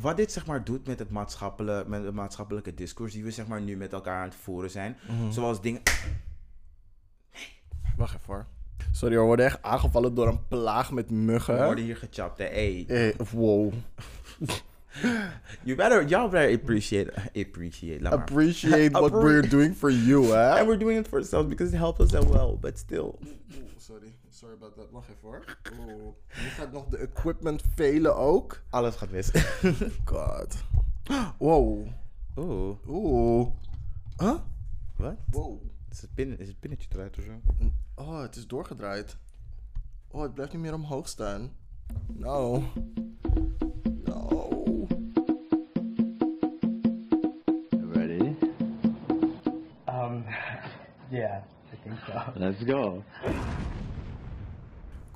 wat dit zeg maar doet met het maatschappelijke, met het maatschappelijke discours die we zeg maar nu met elkaar aan het voeren zijn. Mhm. Zoals dingen. Wacht even hoor. Sorry hoor, we worden echt aangevallen door een plaag met We muggen. worden hier gechapt. hè. Hey, Eh, wow. you better, y'all better appreciate, appreciate. Laat maar. Appreciate what we're doing for you, hè? And we're doing it for ourselves because it helps us as well, but still. Sorry. Sorry about that. Wacht even hoor. Oeh. Nu gaat nog de equipment velen ook. Alles gaat mis. God. Wow. Oeh, Oeh. Huh? wat? Wow. Is het, pin, is het pinnetje eruit of zo? Oh, het is doorgedraaid. Oh, het blijft niet meer omhoog staan. No. No. Ready? Um, yeah, I think so. Let's go.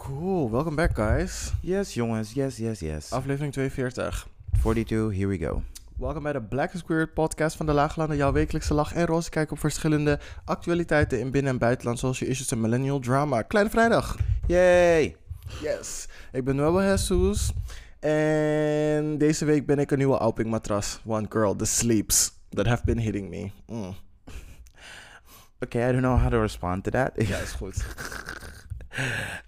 Cool. Welcome back, guys. Yes, jongens. Yes, yes, yes. Aflevering 42. 42, here we go. Welkom bij de Black is Weird podcast van de Laaglanden. Jouw wekelijkse lach en roze kijk op verschillende actualiteiten in binnen- en buitenland. Zoals je issues en millennial drama. Kleine vrijdag. Yay! Yes. Ik ben Noel Jesus. En deze week ben ik een nieuwe Alping matras. One girl, the sleeps. That have been hitting me. Mm. Okay, I don't know how to respond to that. Ja, is goed.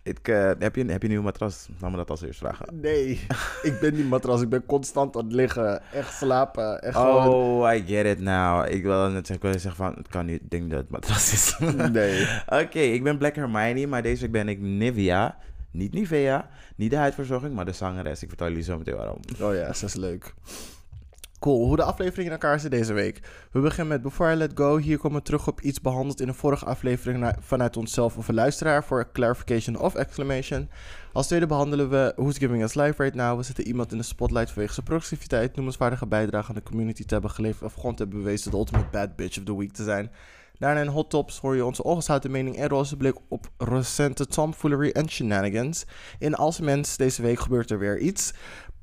Ik, eh, heb, je, heb je een nieuwe matras? Laat me dat als eerst vragen. Nee, ik ben die matras. Ik ben constant aan het liggen. Echt slapen. Echt gewoon... Oh, I get it now. Ik wil net zeggen, ik wil zeggen van, het kan niet. Ik denk dat het matras is. Nee. Oké, ik ben Black Hermione, maar deze week ben ik Nivea. Niet Nivea, niet de huidverzorging, maar de zangeres. Ik vertel jullie zo meteen waarom. Oh ja, dat is leuk. Cool, hoe de aflevering in elkaar zit deze week. We beginnen met Before I Let Go. Hier komen we terug op iets behandeld in een vorige aflevering vanuit onszelf of een luisteraar voor clarification of exclamation. Als tweede behandelen we Who's Giving Us Life Right Now. We zetten iemand in de spotlight vanwege zijn productiviteit, noemenswaardige bijdrage aan de community te hebben geleverd of gewoon te hebben bewezen de ultimate bad bitch of the week te zijn. Daarna in Hot Tops hoor je onze ongezouten mening en roze blik op recente tomfoolery en shenanigans. In Als Mens deze week gebeurt er weer iets.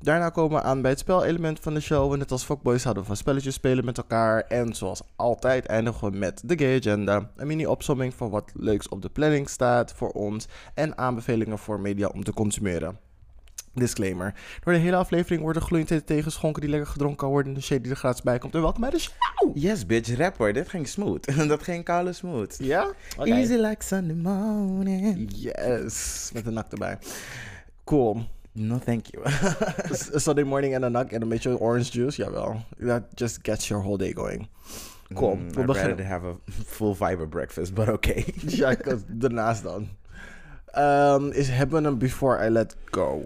Daarna komen we aan bij het spelelement van de show. Net als fuckboys houden we van spelletjes spelen met elkaar. En zoals altijd eindigen we met de Gay Agenda. Een mini-opsomming van wat leuks op de planning staat voor ons. En aanbevelingen voor media om te consumeren. Disclaimer. Door de hele aflevering worden gloeiend tegenschonken die lekker gedronken kan worden. En de shade die er gratis bij komt. En welkom bij de show! Yes, bitch, rapper. Dit ging smooth. dat ging koude smooth. Ja? Easy like Sunday morning. Yes. Met een nak erbij. Cool. No, thank you. Sunday morning en een nak en een beetje orange juice. Jawel. That just gets your whole day going. Cool. Mm, we I'd beginnen. rather have a full fiber breakfast, but okay. Ja, ik had daarnaast dan. Ehm, is hebben een Before I Let Go.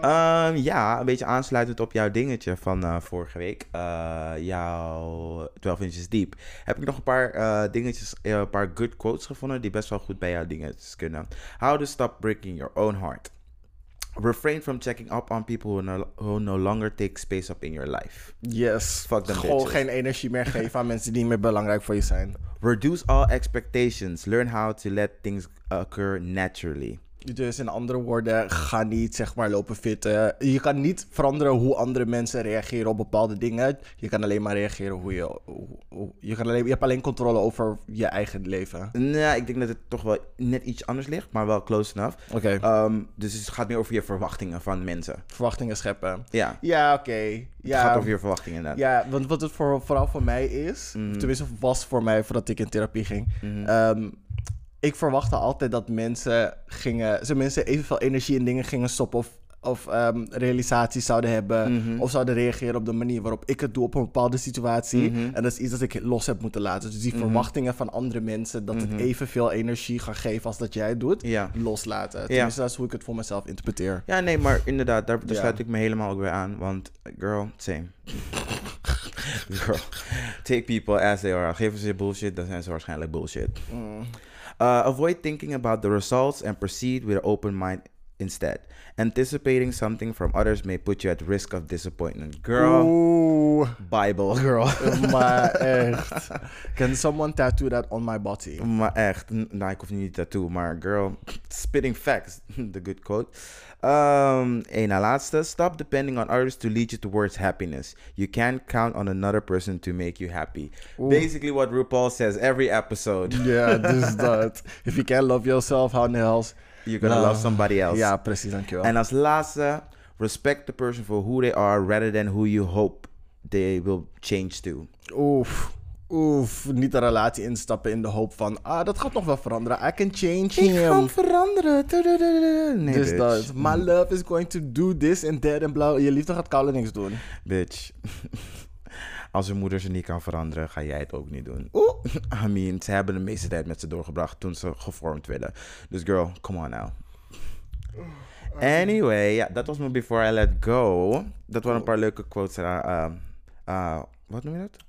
Ehm, ja, een beetje aansluitend op jouw dingetje van eh, vorige week. Eh, jouw 12 inches deep. Heb ik nog een paar eh, dingetjes, een paar good quotes gevonden die best wel goed bij jouw dingetjes kunnen. How to stop breaking your own heart. Refrain from checking up on people who no, who no longer take space up in your life. Yes. Fuck them Gewoon bitches. geen energie meer geven aan mensen die niet meer belangrijk voor je zijn. Reduce all expectations. Learn how to let things occur naturally. Dus in andere woorden, ga niet zeg maar lopen fitten. Je kan niet veranderen hoe andere mensen reageren op bepaalde dingen. Je kan alleen maar reageren hoe je... hoe- hoe- je, kan alleen, je hebt alleen controle over je eigen leven. Nou, ik denk dat het toch wel net iets anders ligt, maar wel close enough. Oké. Ehm, dus het gaat meer over je verwachtingen van mensen. Verwachtingen scheppen. Ja, Ja, oké. het Ja. gaat over je verwachtingen inderdaad. Ja, want wat het voor, vooral voor mij is, Mhm. tenminste was voor mij voordat ik in therapie ging. Mhm. ehm, ik verwachtte altijd dat mensen gingen, zo mensen evenveel energie in dingen gingen stoppen of, of ehm, realisaties zouden hebben Mhm. of zouden reageren op de manier waarop ik het doe op een bepaalde situatie. Mhm. En dat is iets dat ik los heb moeten laten. Dus die Mhm. verwachtingen van andere mensen dat het evenveel energie gaat geven als dat jij het doet, Ja. loslaten. Tenminste, dat is hoe ik het voor mezelf interpreteer. Ja, nee, maar inderdaad, daar, daar Ja. sluit ik me helemaal ook weer aan. Want, girl, same. girl, take people as they are. Geven ze je bullshit, dan zijn ze waarschijnlijk bullshit. Uh, avoid thinking about the results and proceed with an open mind instead. Anticipating something from others may put you at risk of disappointment. Girl, Oeh. Bible, girl. maar echt. Can someone tattoo that on my body? Maar echt, nou, ik hoef niet tattoo, maar girl, spitting facts, the good quote. Um, en laatste, stop depending on others to lead you towards happiness. You can't count on another person to make you happy. Basically what RuPaul says every episode. Ja, dus dat. If you can't love yourself, how in the hell... you're gonna love somebody else. Yeah, Ja, precies, dankjewel. En als laatste, respect the person for who they are rather than who you hope they will change to. Oef. Oef, niet een relatie instappen in de hoop van, ah, dat gaat nog wel veranderen. I can change him. veranderen. Nee, dus bitch. dat, my love is going to do this and that en blauw. Je liefde gaat koude niks doen. Bitch. Als een moeder ze niet kan veranderen, ga jij het ook niet doen. Oeh. I mean, ze hebben de meeste tijd met ze doorgebracht toen ze gevormd werden. Dus girl, come on now. Anyway, ja, dat was mijn Before I Let Go. Dat waren een paar leuke quotes. eh, wat noem je dat?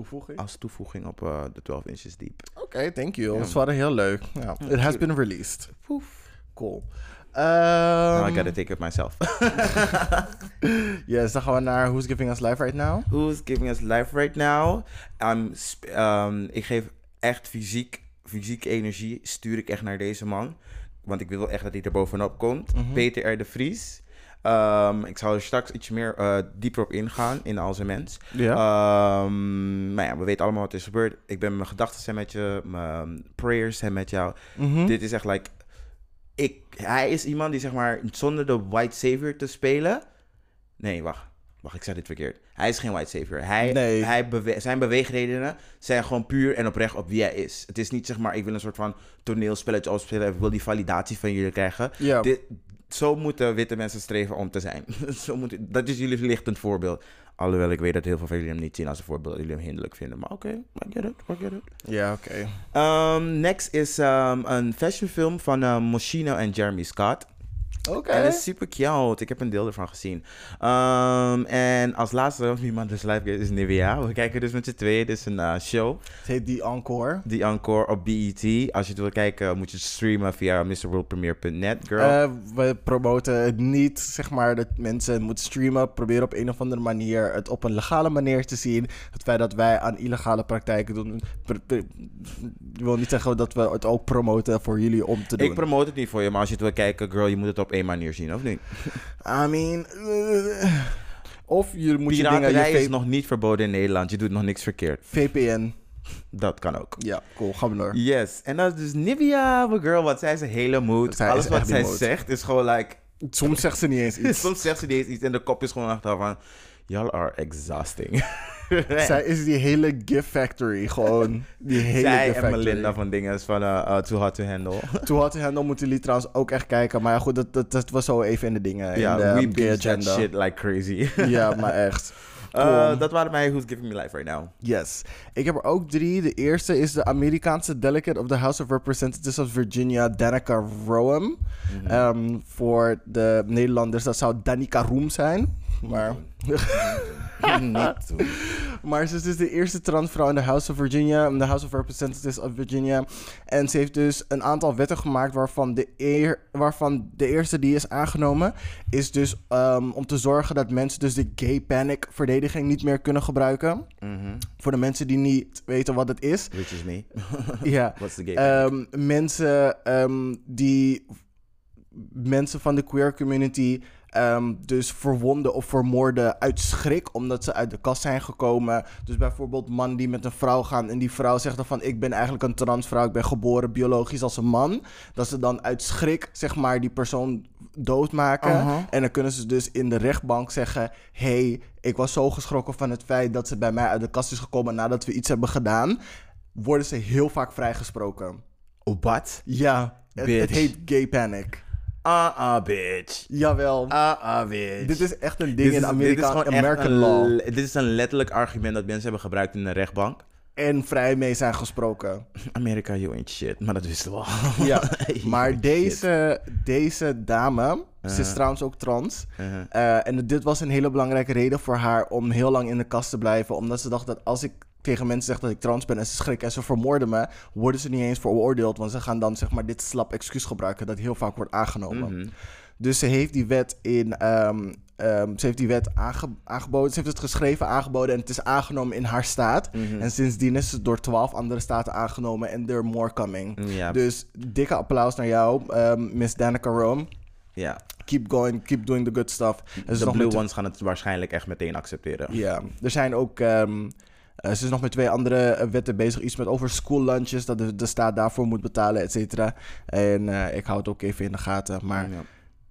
Toevoeging? Als toevoeging op eh, de 12 Inches Deep. Oké, thank you. Dat waren heel leuk. Ja. It has been released. Poef. Cool. Now I gotta take it myself. yes, dan gaan we naar Who's Giving Us Life Right Now. Who's giving us life right now? Um, um, ik geef echt fysiek, fysieke energie, stuur ik echt naar deze man. Want ik wil echt dat hij er bovenop komt. Mhm. Peter R. de Vries. Um, ik zal er straks iets meer eh, dieper op ingaan in al zijn mens. Ja. Um, maar ja, we weten allemaal wat is gebeurd. Ik ben mijn gedachten zijn met je, mijn prayers zijn met jou. Mhm. Dit is echt like. Ik, hij is iemand die zeg maar zonder de white savior te spelen. Nee, wacht. Wacht, ik zei dit verkeerd. Hij is geen white savior. Hij, Nee. hij bewe- zijn beweegredenen zijn gewoon puur en oprecht op wie hij is. Het is niet zeg maar, ik wil een soort van toneelspelletje afspelen. Ik wil die validatie van jullie krijgen. Ja. Dit, zo moeten witte mensen streven om te zijn. zo moet, dat is jullie lichtend voorbeeld. Alhoewel ik weet dat heel veel van jullie hem niet zien als een voorbeeld. Jullie hem hinderlijk vinden. Maar oké, I get it, I get it. Ja, oké. Um, next is um, een fashionfilm van uh, Moschino en Jeremy Scott. Oké. En het is super cute. Ik heb een deel ervan gezien. Um, en als laatste, wie man dus live is Nivea. We kijken dus met z'n tweeën. Dit is een uh, show. Het heet die Encore. Die encore op BET. Als je het wil kijken, moet je streamen via mrworldpremiere.net, girl. Eh, we promoten het niet, zeg maar, dat mensen moeten streamen. Proberen op een of andere manier het op een legale manier te zien. Het feit dat wij aan illegale praktijken doen. Ik wil niet zeggen dat we het ook promoten voor jullie om te doen. ik promote het niet voor je, maar als je het wil kijken, girl, je moet het op één manier zien, of niet? I mean... eh, of je moet je dingen... Je is nog niet verboden in Nederland. Je doet nog niks verkeerd. VPN. Dat kan ook. Ja, cool. Gaan we door. Yes. En dat is dus Nivea, mijn girl. Wat zij is een hele mood. Zij Alles wat zij mood. zegt is gewoon like... Soms zegt ze niet eens iets. Soms zegt ze niet eens iets en de kop is gewoon achter van... Y'all are exhausting. Zij is die hele gift factory. Gewoon die hele Zij gift en. Melinda van dingen van uh, uh, Too Hot to Handle. Too Hot to Handle moeten jullie trouwens ook echt kijken. Maar ja, goed, dat, dat, dat was zo even in de dingen. Ja, we that agenda. shit like crazy. Ja, maar echt. Uh, Cool. dat waren mij Who's Giving Me Life Right Now. Yes. Ik heb er ook drie. De eerste is de Amerikaanse delegate of the House of Representatives of Virginia, Danica Roem. Mhm. Ehm, voor de Nederlanders, dat zou Danica Roem zijn. Maar, niet maar ze is dus de eerste transvrouw in de House of Virginia, in de House of Representatives of Virginia. En ze heeft dus een aantal wetten gemaakt waarvan de, eer, waarvan de eerste die is aangenomen, is dus ehm, om te zorgen dat mensen dus de gay panic verdediging niet meer kunnen gebruiken. Mhm. Voor de mensen die niet weten wat het is. Which is me. Ja. What's the gay panic? Ehm, mensen ehm, die mensen van de queer community ehm, dus verwonden of vermoorden uit schrik omdat ze uit de kast zijn gekomen. Dus bijvoorbeeld mannen die met een vrouw gaan en die vrouw zegt dan van ik ben eigenlijk een transvrouw, ik ben geboren biologisch als een man. Dat ze dan uit schrik zeg maar die persoon doodmaken. Aha. En dan kunnen ze dus in de rechtbank zeggen: hey, ik was zo geschrokken van het feit dat ze bij mij uit de kast is gekomen nadat we iets hebben gedaan. Worden ze heel vaak vrijgesproken. Wat? Ja, het, het heet gay panic. Ah, ah, bitch. Jawel. Ah, ah, bitch. dit is echt een ding in is- dit is Amerika, American een law. Dit is een letterlijk argument dat mensen hebben gebruikt in de rechtbank. En vrij mee zijn gesproken. Amerika, you ain't shit. Maar dat wisten we al. Ja, maar deze, deze dame, ze is Uh-huh. trouwens ook trans. Uh-huh. Eh, en dit was een hele belangrijke reden voor haar om heel lang in de kast te blijven. Omdat ze dacht dat als ik tegen mensen zeg dat ik trans ben en ze schrikken en ze vermoorden me, worden ze niet eens veroordeeld. Want ze gaan dan zeg maar dit slap excuus gebruiken dat heel vaak wordt aangenomen. Mhm. Dus ze heeft die wet in. ehm, ehm, ze heeft die wet aange- aangeboden. Ze heeft het geschreven, aangeboden en het is aangenomen in haar staat. Mhm. En sindsdien is het door twaalf andere staten aangenomen en there are more coming. Ja, Dus dikke applaus naar jou, ehm, Miss Danica Rome. ja. Keep going, keep doing the good stuff. De blue ones gaan het waarschijnlijk echt meteen accepteren. Ja, er zijn ook Eh, ze is nog met twee andere eh, wetten bezig. Iets met over school lunches, dat de, de staat daarvoor moet betalen, et cetera. En eh, ik hou het ook even in de gaten. Maar Ja.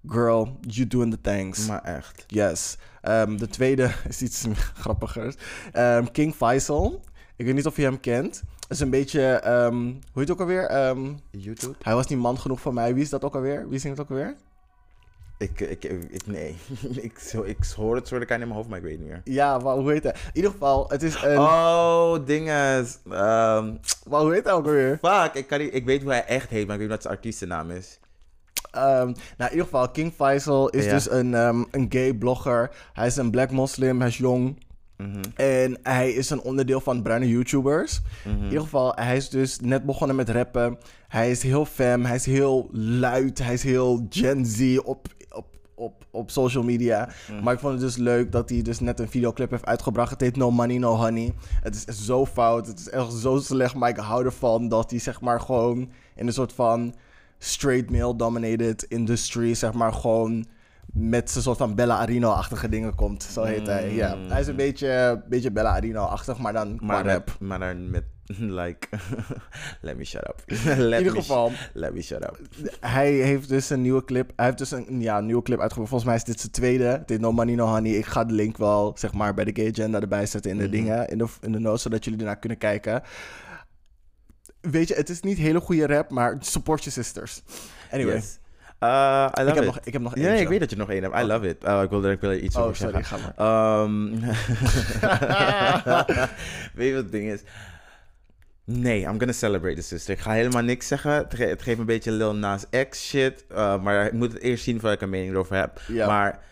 girl, you doing the things. Maar echt. Yes. Ehm, de tweede is iets grappigers. Ehm, King Faisal. Ik weet niet of je hem kent. is een beetje, ehm, hoe heet het ook alweer? YouTube? hij was niet man genoeg voor mij. Wie is dat ook alweer? Wie zingt het ook alweer? Ik, ik, ik, nee. ik, zo, ik hoor het soort in mijn hoofd, maar ik weet het niet meer. Ja, maar hoe heet hij? In ieder geval, het is een... Oh, dinges. Ehm Maar hoe heet hij ook alweer? fuck, ik, kan niet, ik weet hoe hij echt heet, maar ik weet niet wat zijn artiestennaam is. Ehm, nou, in ieder geval, King Faisal is Ja. dus een, ehm, een gay blogger. Hij is een black moslim, hij is jong. Mhm, En hij is een onderdeel van bruine YouTubers. mhm. In ieder geval, hij is dus net begonnen met rappen. Hij is heel fam, hij is heel luid, hij is heel Gen Z op, op, op, social media. Maar ik vond het dus leuk dat hij dus net een videoclip heeft uitgebracht. Het heet No Money, No Honey. Het is echt zo fout, het is echt zo slecht, maar ik hou ervan dat hij zeg maar gewoon in een soort van straight male dominated industry, zeg maar gewoon met zijn soort van Bella Arino-achtige dingen komt. Zo heet hij, ja. Hij is een beetje, beetje Bella Arino-achtig, maar dan qua Maar, rap. maar dan met, like, let me shut up. In ieder geval, let me shut up. hij heeft dus een nieuwe clip. Hij heeft dus een, ja, een nieuwe clip uitgebracht. Volgens mij is dit zijn tweede. Heet No Money No Honey. Ik ga de link wel, zeg maar, bij de Gay Agenda erbij zetten in de Mhm. dingen, in de, in de notes, zodat jullie ernaar kunnen kijken. Weet je, het is niet hele goede rap, maar support your sisters. Anyway, Yes. Uh, I love ik, heb it. nog, ik heb nog ja, eentje. ik weet dat je nog één hebt. I love it. Oh, ik wilde ik wil er iets Oh, over sorry, zeggen. ga maar. Ehm, weet je wat het ding is? Nee, I'm gonna celebrate the sister. Ik ga helemaal niks zeggen. Het, ge- het geeft een beetje Lil Nas X shit. uh, maar ik moet het eerst zien voordat ik een mening erover heb. Ja. Maar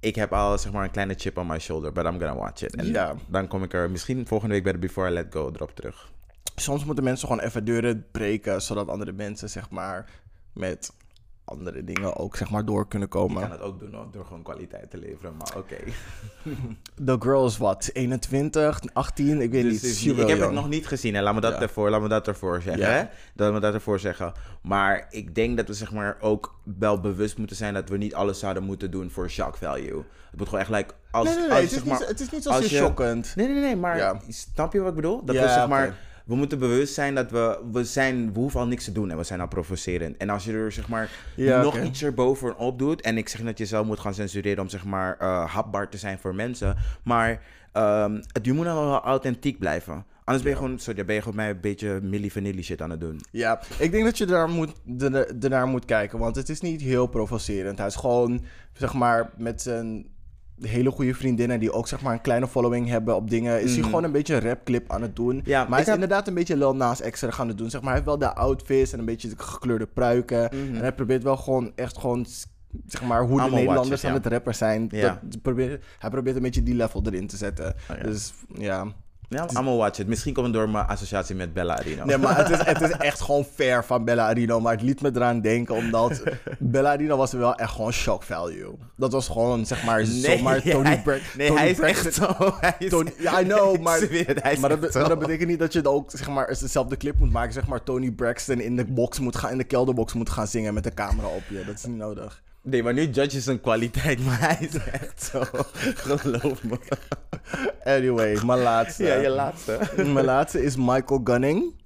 ik heb al zeg maar een kleine chip on my shoulder. But I'm gonna watch it. En Ja. dan kom ik er misschien volgende week bij de Before I Let Go erop terug. Soms moeten mensen gewoon even deuren breken, zodat andere mensen, zeg maar, met andere dingen ook, zeg maar, door kunnen Ik kan komen. het ook doen door gewoon kwaliteit te leveren. Maar oké. The girl is wat? 21, 18? Ik weet Dus niet. is ik heb het nog niet gezien. Hè. Laat me dat, Ja. ervoor, laat me dat ervoor zeggen. Ja. Hè? Dat me dat ervoor zeggen. Maar ik denk dat we zeg maar, ook wel bewust moeten zijn dat we niet alles zouden moeten doen voor shock value. Het moet gewoon echt like, als, Nee, nee, nee. als, Het is, zeg niet, het is niet je- shockend. Nee, nee, nee, maar Ja. snap je wat ik bedoel? Dat Ja, we zeg maar, we moeten bewust zijn dat we, we zijn, we hoeven al niks te doen en we zijn al provocerend. En als je er zeg maar Ja, nog iets erbovenop doet, en ik zeg dat je zelf moet gaan censureren om zeg maar eh, hapbaar te zijn voor mensen, maar ehm, het, je moet dan wel authentiek blijven. Anders ben je gewoon, sorry, dan ben je gewoon mij een beetje milli vanilli shit aan het doen. Ja, ik denk dat je daar moet, er- ernaar moet kijken, want het is niet heel provocerend. Hij is gewoon, zeg maar, met zijn hele goede vriendinnen die ook, zeg maar, een kleine following hebben op dingen, is hij gewoon een beetje een rapclip aan het doen. Mm. Ja, maar hij is heb- inderdaad een beetje Lil Nas extra gaan het doen. Zeg maar, hij heeft wel de outfits en een beetje de gekleurde pruiken. Mhm. En hij probeert wel gewoon echt gewoon, zeg maar, hoe de Allemaal Nederlanders aan het rappen zijn. Ja. Dat, probeert, hij probeert een beetje die level erin te zetten. Oh, ja. Dus ja. Ja, allemaal watch it. Misschien komt het door mijn associatie met Bella Arino. Nee, maar het is, het is echt gewoon fair van Bella Arino. Maar het liet me eraan denken, omdat Bella Arino was wel echt gewoon shock value. Dat was gewoon, zeg maar, zomaar Tony hij, Braxton. Nee, Tony hij is Braxton- echt zo. Hij is, Tony, ja, I know, maar, het, dat, echt be- maar dat betekent niet dat je dan ook zeg maar, dezelfde clip moet maken. Zeg maar, Tony Braxton in de, box moet gaan, in de kelderbox moet gaan zingen met de camera op je. Dat is niet nodig. Nee, maar nu judge je zijn kwaliteit, maar hij is echt zo. Geloof me. Anyway, mijn laatste. Ja, je laatste. Mijn laatste is Michael Gunning.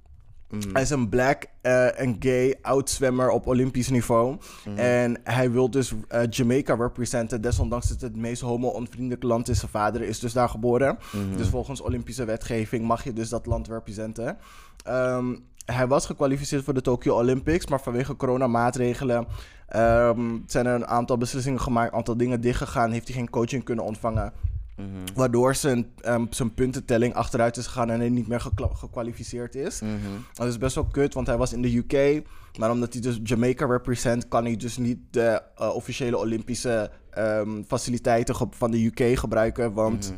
Mm. Hij is een black eh, en gay oud-zwemmer op Olympisch niveau. Mm. En hij wil dus eh, Jamaica representen. Desondanks dat het het meest homo-onvriendelijke land is. Zijn vader is dus daar geboren. Mhm. Dus volgens Olympische wetgeving mag je dus dat land representen. Ehm, hij was gekwalificeerd voor de Tokyo Olympics. Maar vanwege coronamaatregelen ehm, zijn er een aantal beslissingen gemaakt. Een aantal dingen dichtgegaan. Heeft hij geen coaching kunnen ontvangen. Mhm. Waardoor zijn, ehm, zijn puntentelling achteruit is gegaan en hij niet meer gekwalificeerd is. Mhm. Dat is best wel kut, want hij was in de UK. Maar omdat hij dus Jamaica represent, kan hij dus niet de eh, officiële Olympische ehm, faciliteiten van de UK gebruiken. Want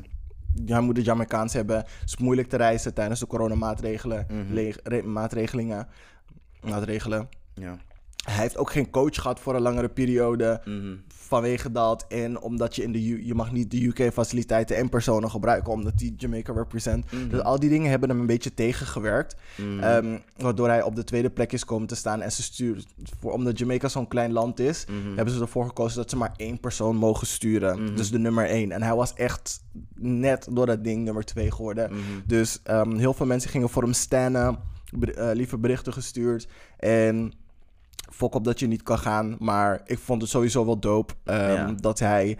hij moet de Jamaicaans hebben. Het is moeilijk te reizen tijdens de coronamaatregelen. Le- re- maatregelingen. Maatregelen. Ja. Hij heeft ook geen coach gehad voor een langere periode. Mhm. Vanwege dat. En omdat je in de U- je mag niet de UK-faciliteiten en personen gebruiken. Omdat die Jamaica represent. Mhm. Dus al die dingen hebben hem een beetje tegengewerkt. Ehm, waardoor hij op de tweede plek is komen te staan. En ze sturen. Voor, omdat Jamaica zo'n klein land is. Mhm. Hebben ze ervoor gekozen dat ze maar één persoon mogen sturen. Dus de nummer één. En hij was echt net door dat ding nummer twee geworden. Mhm. Dus ehm, heel veel mensen gingen voor hem stannen. ber- eh, lieve berichten gestuurd. En fok op dat je niet kan gaan. Maar ik vond het sowieso wel dope ehm, Ja. dat hij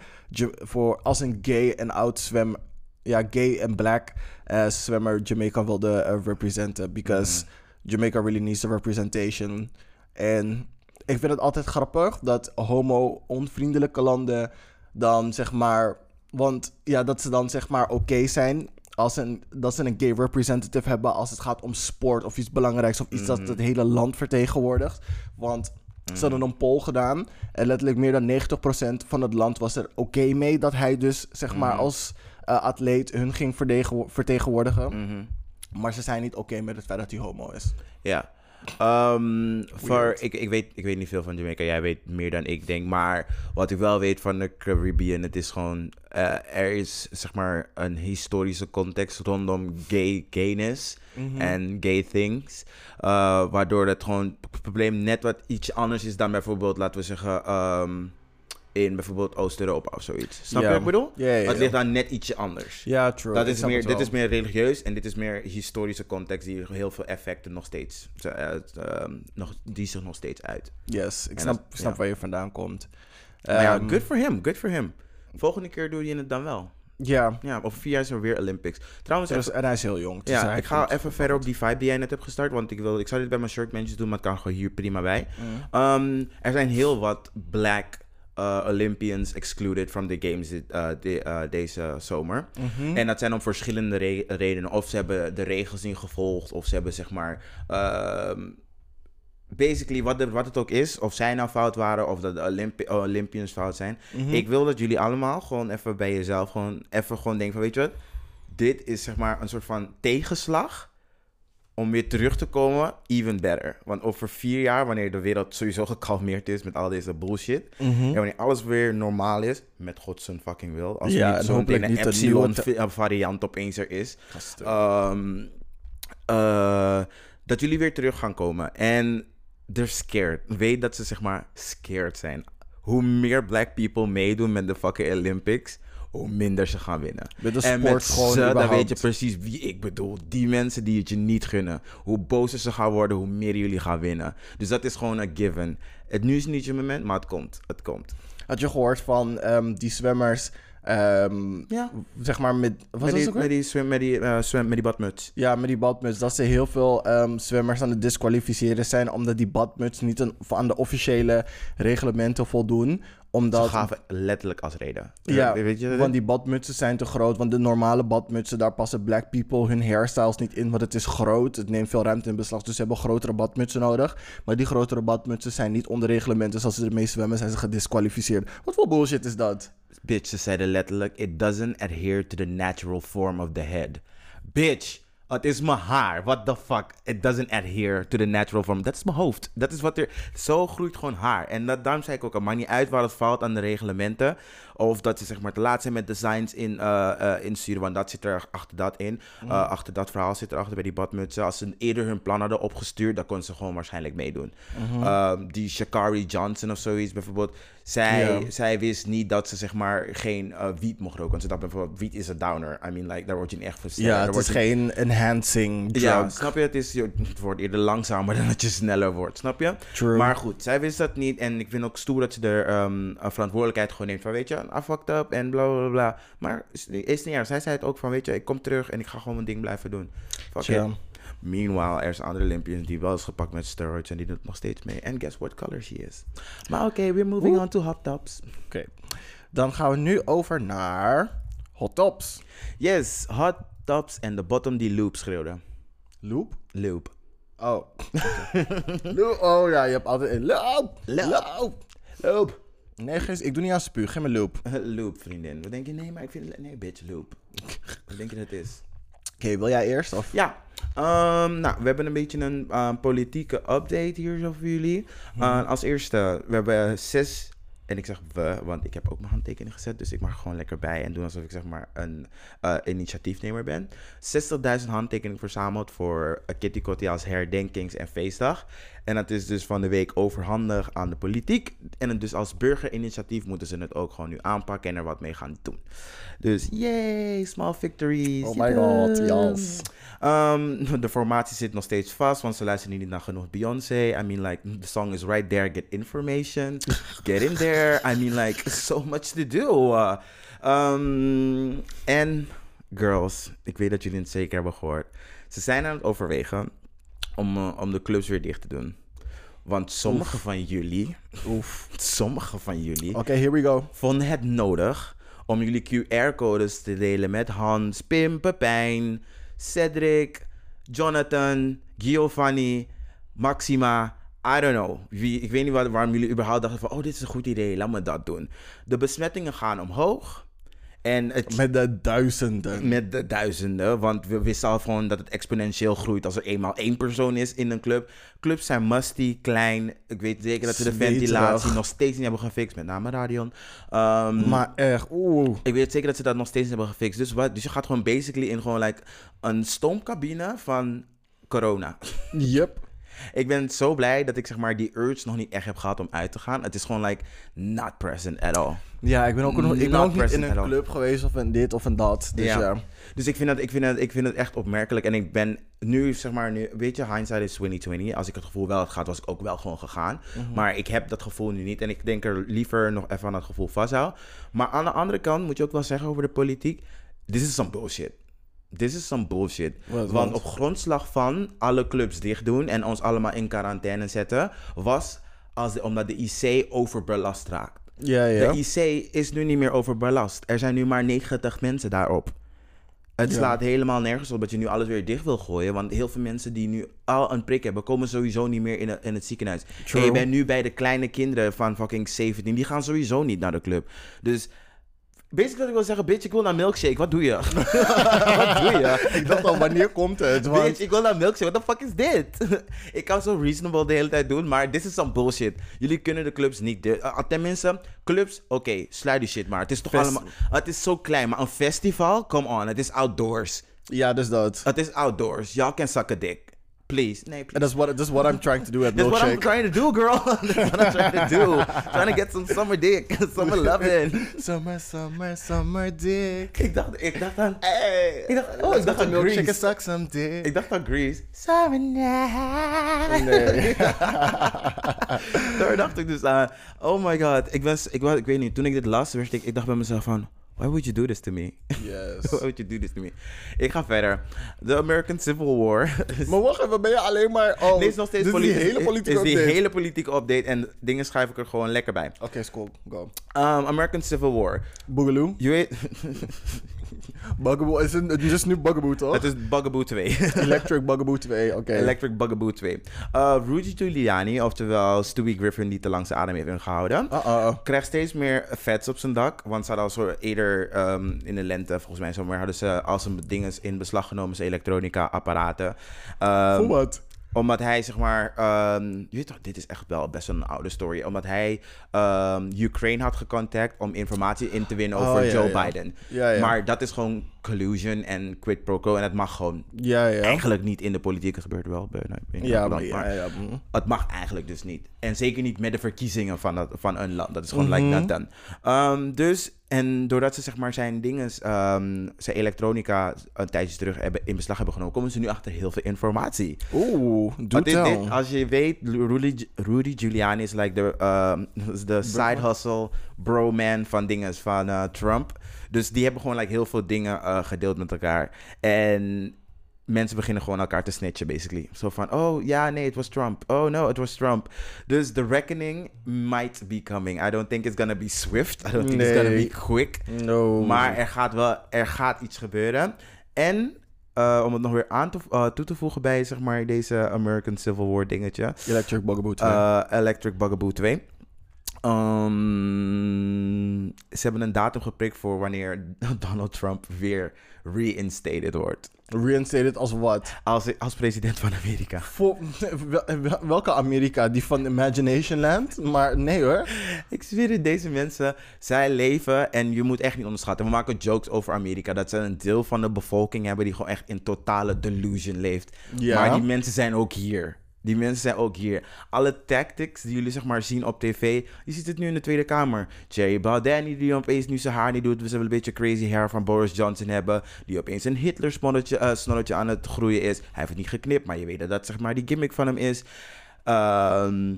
voor als een gay en oud zwem, ja, gay en black eh, zwemmer Jamaica wilde eh, representen. Because Jamaica really needs the representation. En ik vind het altijd grappig dat homo-onvriendelijke landen dan zeg maar. Want ja, dat ze dan zeg maar oké zijn. Als een, dat ze een gay representative hebben als het gaat om sport of iets belangrijks of iets dat het hele land vertegenwoordigt. Want ze hadden een poll gedaan en letterlijk meer dan 90% van het land was er oké mee dat hij dus zeg maar als eh, atleet hun ging verdege- vertegenwoordigen. Mhm. Maar ze zijn niet oké met het feit dat hij homo is. Ja. Ehm, voor, ik, ik, weet, ik weet niet veel van Jamaica. Jij weet meer dan ik denk. Maar wat ik wel weet van de Caribbean, het is gewoon... eh, er is zeg maar een historische context rondom gay gayness en gay things. eh, waardoor het gewoon het probleem net wat iets anders is dan bijvoorbeeld, laten we zeggen... ehm, in bijvoorbeeld Oost-Europa of zoiets. Snap je wat ik bedoel? Ja, ja. Het ligt dan net ietsje anders. Ja, true. Dat is meer, dit is meer religieus en dit is meer historische context die heel veel effecten nog steeds, eh, ehm, nog, die zich nog steeds uit. Yes, ik snap, dat- snap waar je vandaan komt. Maar ja, Ehm, good for him, good for him. Volgende keer doe je het dan wel. Ja, Ja, over vier jaar is er weer Olympics. Trouwens, even- en hij is heel jong. dus ja, ik ga even verder op die vibe die jij net hebt gestart, want ik, wil, ik zou dit bij mijn shirtmentjes doen, maar het kan gewoon hier prima bij. Mm. Ehm, er zijn heel wat black eh, Olympians excluded from the games eh, de- eh, deze zomer. Mhm. En dat zijn om verschillende re- redenen. Of ze hebben de regels niet gevolgd, of ze hebben zeg maar. ehm, basically, wat, wat het ook is, of zij nou fout waren, of dat de Olympi Olympians fout zijn. Mhm. Ik wil dat jullie allemaal gewoon even bij jezelf, gewoon even gewoon denken van, weet je wat? Dit is zeg maar een soort van tegenslag om weer terug te komen, even better. Want over vier jaar, wanneer de wereld sowieso gekalmeerd is met al deze bullshit, Mhm. en wanneer alles weer normaal is, met God zijn fucking wil. Als Ja, er niet zo'n hopelijk ene niet een epsilon nieuwe te- vi- eh, variant opeens er is. Ehm, eh, dat jullie weer terug gaan komen. En they're scared. Weet dat ze zeg maar scared zijn. Hoe meer black people meedoen met de fucking Olympics, hoe minder ze gaan winnen. Met de en sport met ze, dan überhaupt. weet je precies wie ik bedoel. Die mensen die het je niet gunnen. Hoe bozer ze gaan worden, hoe meer jullie gaan winnen. Dus dat is gewoon een given. Het nu is niet je moment, maar het komt. Het komt. Had je gehoord van ehm, die zwemmers, ehm, Ja. zeg maar met... Wat met, was die, met, die swim, met, die, swim, met die badmuts. Ja, met die badmuts. Dat ze heel veel ehm, zwemmers aan het disqualificeren zijn... omdat die badmuts niet een, aan de officiële reglementen voldoen. Omdat... Ze gaven letterlijk als reden. Ja, weet je want die badmutsen zijn te groot. Want de normale badmutsen, daar passen black people hun hairstyles niet in. Want het is groot. Het neemt veel ruimte in beslag. Dus ze hebben grotere badmutsen nodig. Maar die grotere badmutsen zijn niet onder reglementen. Dus als ze ermee zwemmen, zijn ze gedisqualificeerd. Wat voor bullshit is dat? Bitch, ze zeiden letterlijk: It doesn't adhere to the natural form of the head. Bitch, het is mijn haar. What the fuck? It doesn't adhere to the natural form. Dat is mijn hoofd. Dat is wat er. Zo groeit gewoon haar. En dat, daarom zei ik ook: Het maakt niet uit waar het fout aan de reglementen. Of dat ze zeg maar te laat zijn met designs in, eh, eh, insturen. Want dat zit er achter dat in. Eh, achter dat verhaal zit er achter bij die badmutsen. Als ze eerder hun plan hadden opgestuurd, dan konden ze gewoon waarschijnlijk meedoen. Ehm, die Shakari Johnson of zoiets bijvoorbeeld. Zij, zij wist niet dat ze zeg maar geen wiet mocht roken. Want ze dacht bijvoorbeeld, wiet is een downer. I mean, like, daar word je niet echt van. Ja, Daar het is je- geen enhancing drug. Ja, snap je? Het, is, je- het wordt eerder langzamer dan dat je sneller wordt, snap je? True. Maar goed, zij wist dat niet. En ik vind ook stoer dat ze er een verantwoordelijkheid gewoon neemt. Van weet je, I fucked up en bla bla bla. Maar is, is niet erg. Zij zei het ook van, weet je, ik kom terug en ik ga gewoon mijn ding blijven doen. Fuck it. Meanwhile, er zijn andere Olympians die wel is gepakt met steroids en die doet nog steeds mee. En guess what color she is. Maar oké, we're moving on to hot tops. Oké. Dan gaan we nu over naar hot tops. Yes, hot tops en de bottom die loop schreeuwde. Loop? Loop. Oh. Loop. Oh ja, je hebt altijd een loop. Loop. Loop. Nee, geen- ik doe niet aan spuug. Geef me loop. Loop, vriendin. Wat denk je? Nee, maar ik vind het... Nee, bitch, loop. Wat denk je dat het is? Oké, wil jij eerst? Of? Ja, Ehm, nou, we hebben een beetje een eh, politieke update hier zo voor jullie. Uh, als eerste, we hebben zes... En ik zeg we, want ik heb ook mijn handtekening gezet. Dus ik mag gewoon lekker bij en doen alsof ik zeg maar een eh, initiatiefnemer ben. 60.000 handtekeningen verzameld voor Kitty Kotti als herdenkings- en feestdag. En dat is dus van de week overhandig aan de politiek. En dus als burgerinitiatief moeten ze het ook gewoon nu aanpakken en er wat mee gaan doen. Dus yay, small victories. Oh my god, yes. Um, de formatie zit nog steeds vast, want ze luisteren niet naar genoeg Beyoncé. I mean, like, the song is right there. Get information. Get in there. I mean, like, so much to do. Uh, um, en, girls, ik weet dat jullie het zeker hebben gehoord. Ze zijn aan het overwegen om, uh, om de clubs weer dicht te doen. Want sommige van jullie, Oef. sommige van jullie, Oké, here we go. vonden het nodig om jullie QR-codes te delen met Hans, Pim, Pepijn, Cedric, Jonathan, Giovanni, Maxima. I don't know. Wie, ik weet niet waarom jullie überhaupt dachten van... oh, dit is een goed idee, laat me dat doen. De besmettingen gaan omhoog. En het, Met de duizenden. met de duizenden. Want we wisten al gewoon dat het exponentieel groeit als er eenmaal één persoon is in een club. Clubs zijn musty, klein. Ik weet zeker dat ze de ventilatie nog steeds niet hebben gefixt. Met name Radion. Ehm, Maar echt, oeh. ik weet zeker dat ze dat nog steeds niet hebben gefixt. Dus, wat, dus je gaat gewoon basically in gewoon like een stoomcabine van corona. Yep. Ik ben zo blij dat ik zeg maar die urge nog niet echt heb gehad om uit te gaan. Het is gewoon like not present at all. Ja, ik ben ook, nog, ik ben ook niet in een club geweest of een dit of een dat. Dus ja. Ja. Dus ik vind, het, ik, vind het, ik vind het echt opmerkelijk. En ik ben nu, zeg maar, nu, weet je, hindsight is 2020. Als ik het gevoel wel had gehad, was ik ook wel gewoon gegaan. Maar ik heb dat gevoel nu niet. En ik denk er liever nog even aan dat gevoel vasthouden. Maar aan de andere kant moet je ook wel zeggen over de politiek. This is some bullshit. This is some bullshit. Want op grondslag van alle clubs dicht doen en ons allemaal in quarantaine zetten, was als omdat de IC overbelast raakt. Ja, ja. De IC is nu niet meer overbelast. Er zijn nu maar 90 mensen daarop. Het Ja. slaat helemaal nergens op dat je nu alles weer dicht wil gooien. Want heel veel mensen die nu al een prik hebben, komen sowieso niet meer in, het- in het ziekenhuis. En je bent nu bij de kleine kinderen van fucking 17. Die gaan sowieso niet naar de club. Dus basically wat ik wil zeggen, bitch, ik wil naar milkshake. Wat doe je? Wat doe je? Ik dacht al, wanneer komt het? Bitch, ik wil naar milkshake. What the fuck is dit? ik kan zo reasonable de hele tijd doen, maar this is some bullshit. Jullie kunnen de clubs niet... De, uh, tenminste, clubs, oké, sluit die shit maar. Het is toch Fest- allemaal... Het is zo klein, maar een festival? Come on, het is outdoors. ja, dus dat. Het is outdoors. Y'all can suck a dick. Please. Nee, And please. that's what, that's what I'm trying to do at That's what I'm Milkshake. trying to do, girl. That's what I'm trying to do. trying to get some summer dick. Summer loving. Summer, summer, summer dick. ik dacht, ik dacht aan... Hey. Ik dacht, oh, ik dacht aan Milkshake and suck some dick. Ik dacht aan Grease. Summer night. Nee. Daar dacht ik dus aan. Oh my god. Ik, was, ik, was, ik weet niet, toen ik dit las, werd ik, ik dacht bij mezelf van... Why would you do this to me? Yes. Why would you do this to me? Ik ga verder. The American Civil War. Maar wacht even, ben je alleen maar... Oh, Dit is nog steeds is die politiek- hele politieke is die update. hele politieke update. En dingen schrijf ik er gewoon lekker bij. Oké, is cool. Go. Um, American Civil War. Boogaloo. Je weet... Bugaboo. Is het, is nu Bugaboo, toch? het is Bugaboo 2. Electric Bugaboo 2, oké. Electric Bugaboo 2. Uh, Rudy Giuliani, oftewel Stewie Griffin, die te lang zijn adem heeft ingehouden. Uh-oh. krijgt steeds meer vets op zijn dak. Want ze hadden al zo eerder ehm, in de lente, volgens mij zomaar, hadden ze al zijn dingen in beslag genomen, zijn elektronica-apparaten. Ehm, Voor wat? Omdat hij, zeg maar, ehm, je weet toch, dit is echt wel best een oude story. Omdat hij ehm, Ukraine had gecontact om informatie in te winnen Oh, over ja, Joe ja. Biden. Ja. Maar dat is gewoon collusion en quid pro quo. En het mag gewoon Ja, ja. eigenlijk niet in de politiek. Het gebeurt wel bij, niet Ja, maar land, ja, ja. mm. het mag eigenlijk dus niet. En zeker niet met de verkiezingen van, dat, van een land. Dat is gewoon like Mhm. that done. Ehm, dus, en doordat ze zeg maar zijn dingen, ehm, zijn elektronica een tijdje terug hebben, in beslag hebben genomen, komen ze nu achter heel veel informatie. Oeh, doe dit, als je weet, Rudy, Rudy Giuliani is like de, ehm, de side hustle bro man van dingen van eh, Trump. Dus die hebben gewoon like, heel veel dingen eh, gedeeld met elkaar. En mensen beginnen gewoon elkaar te snitchen, basically. Zo van, oh ja, nee, het was Trump. Oh no, het was Trump. Dus the reckoning might be coming. I don't think it's gonna be swift. I don't think it's gonna be quick. No. Maar er gaat wel, er gaat iets gebeuren. En eh, om het nog weer aan te, eh, toe te voegen bij zeg maar deze American Civil War dingetje. Electric Bugaboo 2. eh, Electric Bugaboo 2. Ehm, ze hebben een datum geprikt voor wanneer Donald Trump weer reinstated wordt. Reinstated als wat? Als, als president van Amerika. Voor, wel- wel- welke Amerika? Die van Imagination Land? Maar nee hoor. Ik zweer het, deze mensen, zij leven en je moet echt niet onderschatten. We maken jokes over Amerika, dat ze een deel van de bevolking hebben die gewoon echt in totale delusion leeft. Ja. Maar die mensen zijn ook hier. Die mensen zijn ook hier. Alle tactics die jullie zeg maar zien op tv, je ziet het nu in de Tweede Kamer. Jerry Baldini die opeens nu zijn haar niet doet, we zullen een beetje crazy hair van Boris Johnson hebben, die opeens een Hitler snorretje, eh, aan het groeien is. Hij heeft het niet geknipt, maar je weet dat dat zeg maar die gimmick van hem is. Ehm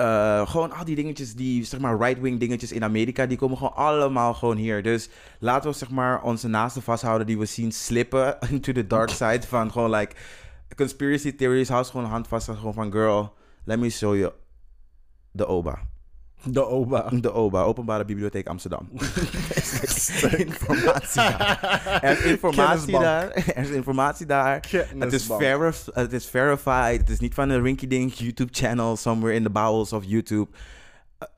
eh, gewoon al die dingetjes, die zeg maar right-wing dingetjes in Amerika, die komen gewoon allemaal gewoon hier. Dus laten we zeg maar onze naasten vasthouden die we zien slippen into the dark side van gewoon like conspiracy theories. Hou ze gewoon een hand vast en gewoon van girl, let me show you de OBA. De OBA. De OBA, Openbare Bibliotheek Amsterdam. er is informatie daar. Er is informatie daar. Er is informatie daar. Het is, verif het is verified. Het is niet van een rinky-dink YouTube channel somewhere in the bowels of YouTube.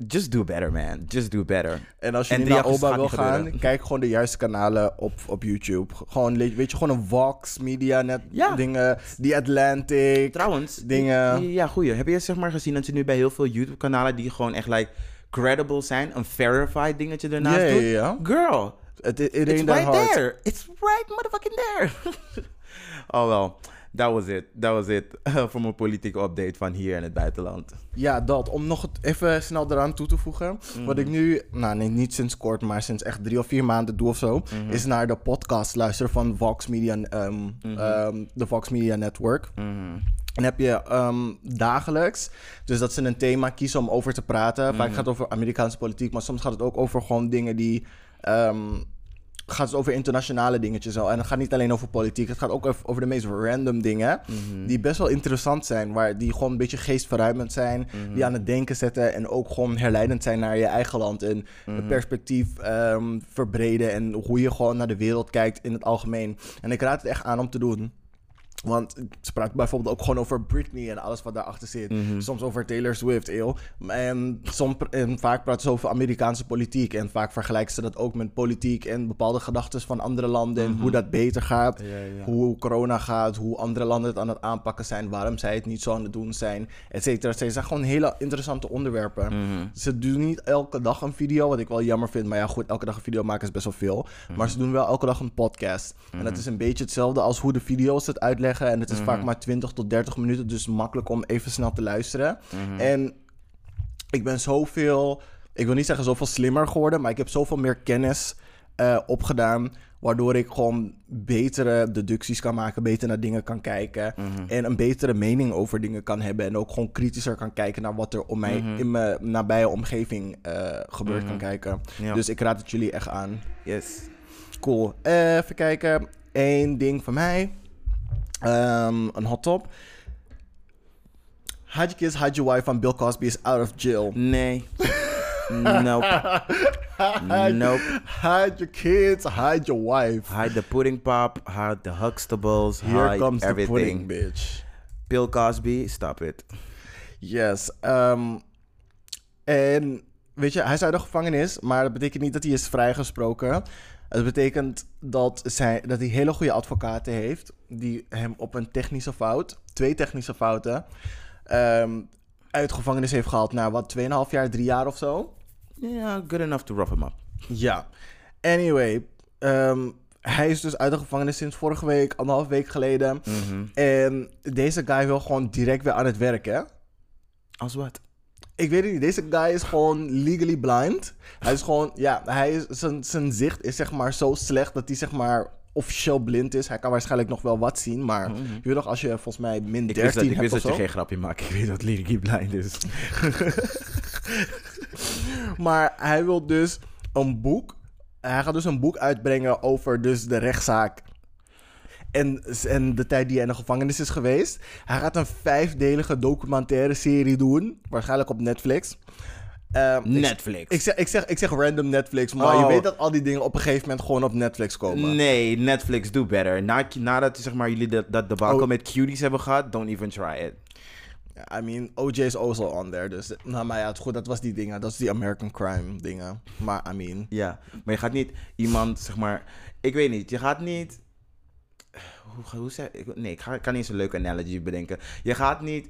Just do better, man. Just do better. En als je En naar OBA wil gaan, gebeuren. kijk gewoon de juiste kanalen op, op YouTube. Gewoon, weet je, gewoon een Vox, Media, net Ja. dingen. The Atlantic. Trouwens, Dingen. Ja, goeie. Heb je zeg maar gezien dat ze nu bij heel veel YouTube-kanalen die gewoon echt like credible zijn, een verified dingetje ernaast ja, doen? ja. Girl, Het it, it It's right hard. there. It's right motherfucking there. oh wel, that was it. That was it voor mijn politieke update van hier in het buitenland. Ja, dat. Om nog het even snel eraan toe te voegen. Wat ik nu, nou nee, niet sinds kort, maar sinds echt drie of vier maanden doe of zo, is naar de podcast luisteren van Vox Media, ehm, ehm, de Vox Media Network. En heb je ehm, dagelijks, dus dat ze een thema kiezen om over te praten. Vaak gaat het over Amerikaanse politiek, maar soms gaat het ook over gewoon dingen die. Gaat het over internationale dingetjes al. En het gaat niet alleen over politiek. Het gaat ook over de meest random dingen. Die best wel interessant zijn. Waar die gewoon een beetje geestverruimend zijn. Die aan het denken zetten. En ook gewoon herleidend zijn naar je eigen land. En het perspectief ehm, verbreden. En hoe je gewoon naar de wereld kijkt in het algemeen. En ik raad het echt aan om te doen. Want ze praat bijvoorbeeld ook gewoon over Britney en alles wat daarachter zit. Soms over Taylor Swift, eeuw. En, soms, en vaak praten ze over Amerikaanse politiek. En vaak vergelijken ze dat ook met politiek en bepaalde gedachten van andere landen. En hoe dat beter gaat. Hoe corona gaat, hoe andere landen het aan het aanpakken zijn. Waarom zij het niet zo aan het doen zijn, et cetera. Het zijn gewoon hele interessante onderwerpen. Ze doen niet elke dag een video, wat ik wel jammer vind. Maar ja, goed, elke dag een video maken is best wel veel. Maar ze doen wel elke dag een podcast. En dat is een beetje hetzelfde als hoe de video's het uitleggen. En het is vaak maar 20 tot 30 minuten, dus makkelijk om even snel te luisteren. En ik ben zoveel, ik wil niet zeggen zoveel slimmer geworden, maar ik heb zoveel meer kennis eh, opgedaan. Waardoor ik gewoon betere deducties kan maken, beter naar dingen kan kijken. En een betere mening over dingen kan hebben. En ook gewoon kritischer kan kijken naar wat er om mij in mijn nabije omgeving eh, gebeurt kan kijken. Ja. Dus ik raad het jullie echt aan. Yes. Cool. Eh, even kijken. Eén ding van mij. Ehm, een hot top. Hide your kids, hide your wife van Bill Cosby is out of jail. Nee. nope. Nope. Hide your kids, hide your wife. Hide the pudding pop, hide the Huxtables, Here hide comes the pudding, everything. bitch. Bill Cosby, stop it. Yes. ehm, en weet je, hij is uit de gevangenis, maar dat betekent niet dat hij is vrijgesproken. Het betekent dat, zij, dat hij hele goede advocaten heeft, die hem op een technische fout, twee technische fouten, ehm, uit de gevangenis heeft gehaald na wat, 2,5 jaar, 3 jaar of zo. Yeah, good enough to rough him up. Ja. Anyway, ehm, hij is dus uit de gevangenis sinds vorige week, anderhalf week geleden. En deze guy wil gewoon direct weer aan het werken. Als wat? Ik weet het niet. Deze guy is gewoon legally blind. Hij is gewoon, ja, hij is, zijn, zijn zicht is zeg maar zo slecht dat hij zeg maar officieel blind is. Hij kan waarschijnlijk nog wel wat zien, maar je weet nog als je volgens mij min Ik 13 wist dat, ik wist dat je geen grapje maakt. Ik weet dat Liriki blind is. Maar hij wil dus een boek. Hij gaat dus een boek uitbrengen over dus de rechtszaak. En, en de tijd die hij in de gevangenis is geweest. Hij gaat een vijfdelige documentaire serie doen. Waarschijnlijk op Netflix. Ehm, Netflix. Ik zeg, ik, zeg, ik zeg random Netflix, maar je Oh. weet dat al die dingen op een gegeven moment gewoon op Netflix komen. Nee, Netflix, do better. Na, nadat zeg maar, jullie dat, dat debacle Oh. met cuties hebben gehad, don't even try it. I mean, OJ is also on there. Dus, nou, maar ja, het, goed, dat was die dingen. Dat is die American crime dingen. Maar, I mean... Ja, maar je gaat niet iemand, zeg maar... Ik weet niet, je gaat niet... Hoe, hoe zeg ik? Nee, ik, ga, ik kan niet eens een leuke analogy bedenken. Je gaat niet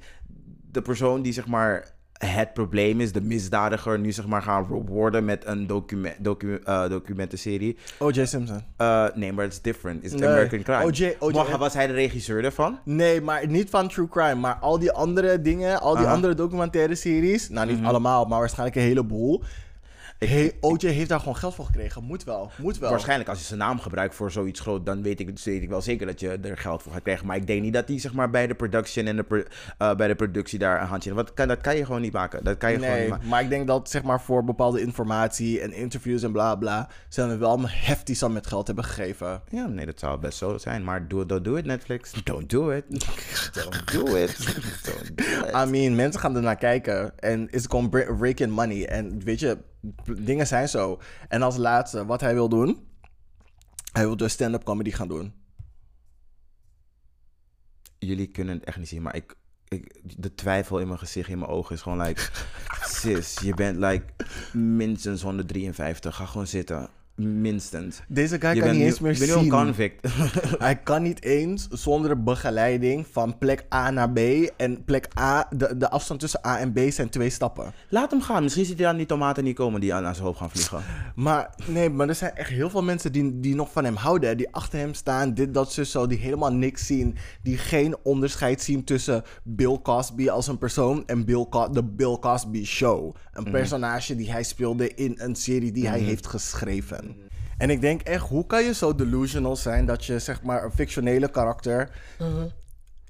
de persoon die, zeg maar, het probleem is, de misdadiger, nu, zeg maar, gaan rewarden met een document, docu, eh, documentenserie. OJ Simpson. Eh, nee, maar het is different. It's Nee. American Crime. OJ OJ was hij de regisseur daarvan? Nee, maar niet van True Crime. Maar al die andere dingen, al die andere documentaire series. Nou, niet allemaal, maar waarschijnlijk een heleboel. Hey, OJ heeft daar gewoon geld voor gekregen. Moet wel, moet wel. Waarschijnlijk als je zijn naam gebruikt voor zoiets groot, dan weet ik, weet ik wel zeker dat je er geld voor gaat krijgen. Maar ik denk niet dat hij zeg maar, bij de production en de pro- eh, bij de productie daar een handje in. Want kan, dat kan je gewoon niet maken. Dat kan je gewoon niet maken. maar ik denk dat zeg maar voor bepaalde informatie en interviews en bla bla, ze hem wel een heftig sam met geld hebben gegeven. Ja, nee, dat zou best zo zijn. Maar do, don't do it, Netflix. Don't do it. Don't do it. Don't do it. I mean, mensen gaan ernaar kijken en is gewoon bra- rake in money. En weet je, dingen zijn zo. En als laatste, wat hij wil doen, hij wil dus stand-up comedy gaan doen. Jullie kunnen het echt niet zien, maar ik, ik, de twijfel in mijn gezicht, in mijn ogen is gewoon like... sis, je bent like minstens 153. Ga gewoon zitten. Minstens. Deze guy je kan niet eens meer zien. een convict. Hij kan niet eens zonder begeleiding van plek A naar B. En plek A, de, de afstand tussen A en B zijn twee stappen. Laat hem gaan. Misschien ziet hij aan die tomaten niet komen die aan, aan zijn hoofd gaan vliegen. Maar nee, maar er zijn echt heel veel mensen die, die nog van hem houden. Die achter hem staan, dit, dat, zus, zo. Die helemaal niks zien. Die geen onderscheid zien tussen Bill Cosby als een persoon en Bill Co- de Bill Cosby Show. Een personage die hij speelde in een serie die hij heeft geschreven. En ik denk echt, hoe kan je zo delusional zijn dat je zeg maar een fictionele karakter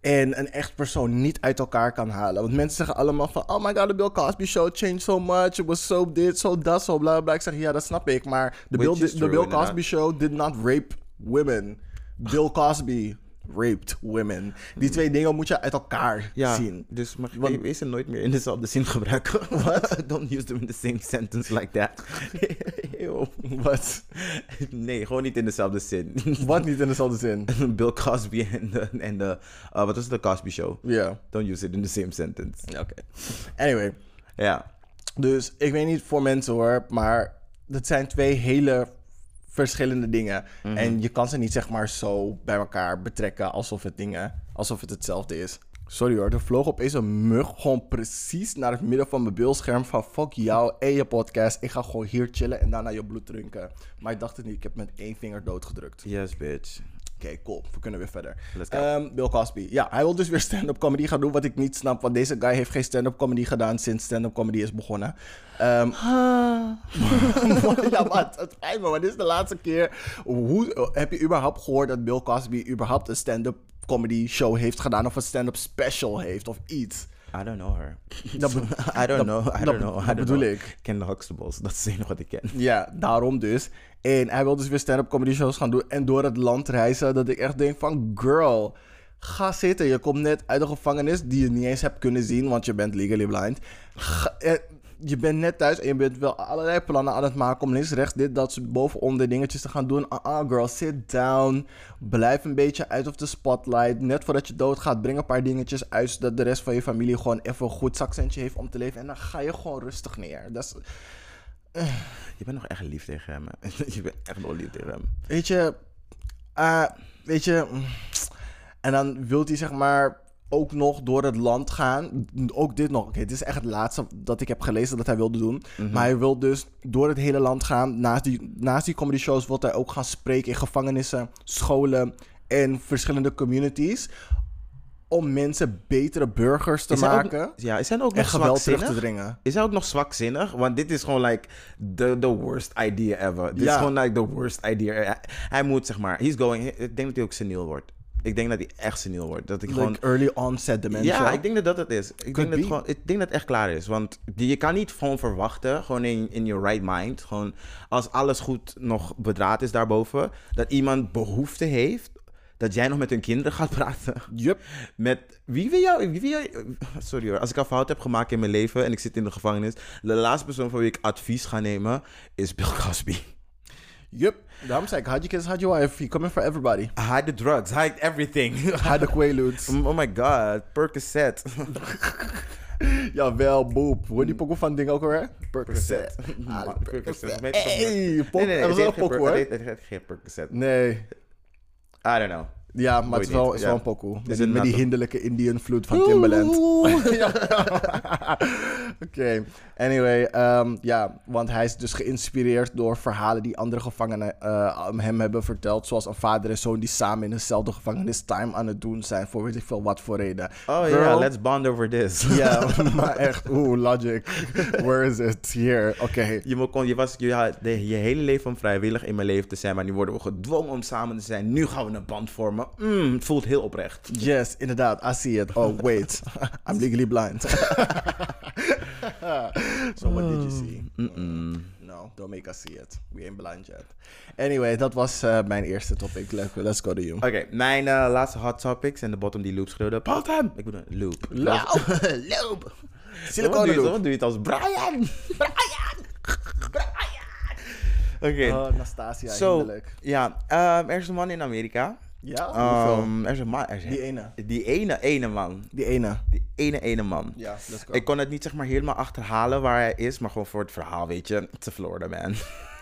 en een echt persoon niet uit elkaar kan halen. Want mensen zeggen allemaal van... Oh my god, the Bill Cosby show changed so much. It was so dit, so dat, so bla bla. Ik zeg, ja, dat snap ik. Maar de Bill, de true, Bill. Cosby show did not rape women. Bill Cosby raped women. Die twee dingen moet je uit elkaar Ja, zien. dus mag je nooit meer in dezelfde zin gebruiken. What? Don't use them in the same sentence like that. Wat? Nee, gewoon niet in dezelfde zin. Wat niet in dezelfde zin. Bill Cosby en de, en de uh, wat was het, de Cosby Show. Ja, Don't use it in the same sentence. oké. Anyway, Ja. Dus ik weet niet voor mensen hoor, maar dat zijn twee hele verschillende dingen. En je kan ze niet zeg maar zo bij elkaar betrekken alsof het dingen, alsof het hetzelfde is. Sorry hoor, er vloog opeens een mug gewoon precies naar het midden van mijn beeldscherm van fuck jou en je podcast. Ik ga gewoon hier chillen en daarna je bloed drinken. Maar ik dacht het niet, ik heb met één vinger doodgedrukt. Yes, bitch. Oké, cool. We kunnen weer verder. Let's go. Ehm, Bill Cosby. Ja, hij wil dus weer stand-up comedy gaan doen. Wat ik niet snap, want deze guy heeft geen stand-up comedy gedaan sinds stand-up comedy is begonnen. Ehm, ja, maar het, spijt me, maar dit is de laatste keer. Hoe, heb je überhaupt gehoord dat Bill Cosby überhaupt een stand-up comedy show heeft gedaan of een stand-up special heeft of iets? I don't know her. Dat I don't know. I don't know. I dat bedoel know. ik. Ik ken de Huxtables. Dat is het enige wat ik ken. Ja, daarom dus. En hij wil dus weer stand-up comedy shows gaan doen en door het land reizen. Dat ik echt denk van, girl, ga zitten. Je komt net uit de gevangenis die je niet eens hebt kunnen zien, want je bent legally blind. Eh, je bent net thuis en je bent wel allerlei plannen aan het maken om links, rechts, dit, dat, boven, onder dingetjes te gaan doen. Ah, ah, girl, sit down. Blijf een beetje uit of de spotlight. Net voordat je doodgaat, breng een paar dingetjes uit, zodat de rest van je familie gewoon even een goed zakcentje heeft om te leven. En dan ga je gewoon rustig neer. Dat is... Je bent nog echt lief tegen hem. hè. Je bent echt nog lief tegen hem. Weet je, eh, weet je, en dan wilt hij zeg maar ook nog door het land gaan. Ook dit nog. Oké, dit is echt het laatste dat ik heb gelezen dat hij wilde doen. Maar hij wil dus door het hele land gaan. Naast die, naast die comedy shows wil hij ook gaan spreken in gevangenissen, scholen en verschillende communities. Om mensen betere burgers te Is hij ook- maken ja, is hij ook nog geweld terug te zwakzinnig? dringen. Is hij ook nog zwakzinnig? Want dit is gewoon like the, the worst idea ever. Dit Ja. is gewoon like the worst idea. Hij, hij moet zeg maar, he's going, ik denk dat hij ook seniel wordt. Ik denk dat hij echt seniel wordt. Dat ik Like gewoon, early onset dementia. ja, ik denk dat dat het is. Ik denk dat, be. het gewoon, ik denk dat het echt klaar is. Want je kan niet gewoon verwachten, gewoon in, in your right mind, gewoon als alles goed nog bedraad is daarboven, dat iemand behoefte heeft dat jij nog met hun kinderen gaat praten. Yup. Met wie wil jou, wie wil jou, sorry hoor, als ik een fout heb gemaakt in mijn leven en ik zit in de gevangenis, de laatste persoon van wie ik advies ga nemen is Bill Cosby. Yup. Daarom zei ik, hide your kids, hide your wife. You coming for everybody. Hide the drugs, hide everything. Hide the quaaludes. oh my god, Percocet. Jawel, boep. Hoor die pokoe van ding ook alweer? Percocet. Ah, Percocet. Hey, pop, Nee, nee, nee, dat het heet geen Percocet. Nee. I don't know. Ja, maar het is wel, is een pokoe. Met, het met die hinderlijke Indian flute van Timbaland. Oké, anyway, ehm, ja, want hij is dus geïnspireerd door verhalen die andere gevangenen eh, hem hebben verteld. Zoals een vader en zoon die samen in dezelfde gevangenis time aan het doen zijn. Voor weet ik veel wat voor reden. Oh ja, let's bond over this. Ja, maar echt, oeh, logic. Where is it? Here, oké. Je, kon, je was je, had je hele leven om vrijwillig in mijn leven te zijn, maar nu worden we gedwongen om samen te zijn. Nu gaan we een band vormen. Mm, het voelt heel oprecht. Yes, inderdaad, I see it. Oh, wait. I'm legally blind. so what did you see? No, don't make us see it. We ain't blind yet. Anyway, dat was eh, mijn eerste topic. Let- Let's go to you. Oké, mijn eh, laatste hot topics en de bottom die loop schreeuwde. Bottom! Ik bedoel, loop. Loop. loop. Loop. Doe je het als Brian? Brian! Brian! Oké. Oh, Nastasia, Zo, hinderlijk. ja, ehm, er is een man in Amerika. Ja? Ehm, er is een man. Er is Die ene. Die ene, ene man. Die ene. Die ene, ene man. Ja, let's go. Ik kon het niet zeg maar helemaal achterhalen waar hij is, maar gewoon voor het verhaal, weet je. Te Florida, man.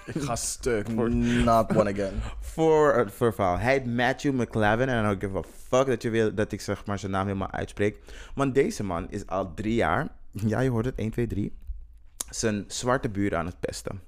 Ik ga stuk. Not one again. voor het voor het verhaal. Hij heet Matthew McLavin en I don't give a fuck dat, je wil, dat ik zeg maar zijn naam helemaal uitspreek. Want deze man is al drie jaar, ja je hoort het, 1, 2, 3, zijn zwarte buren aan het pesten.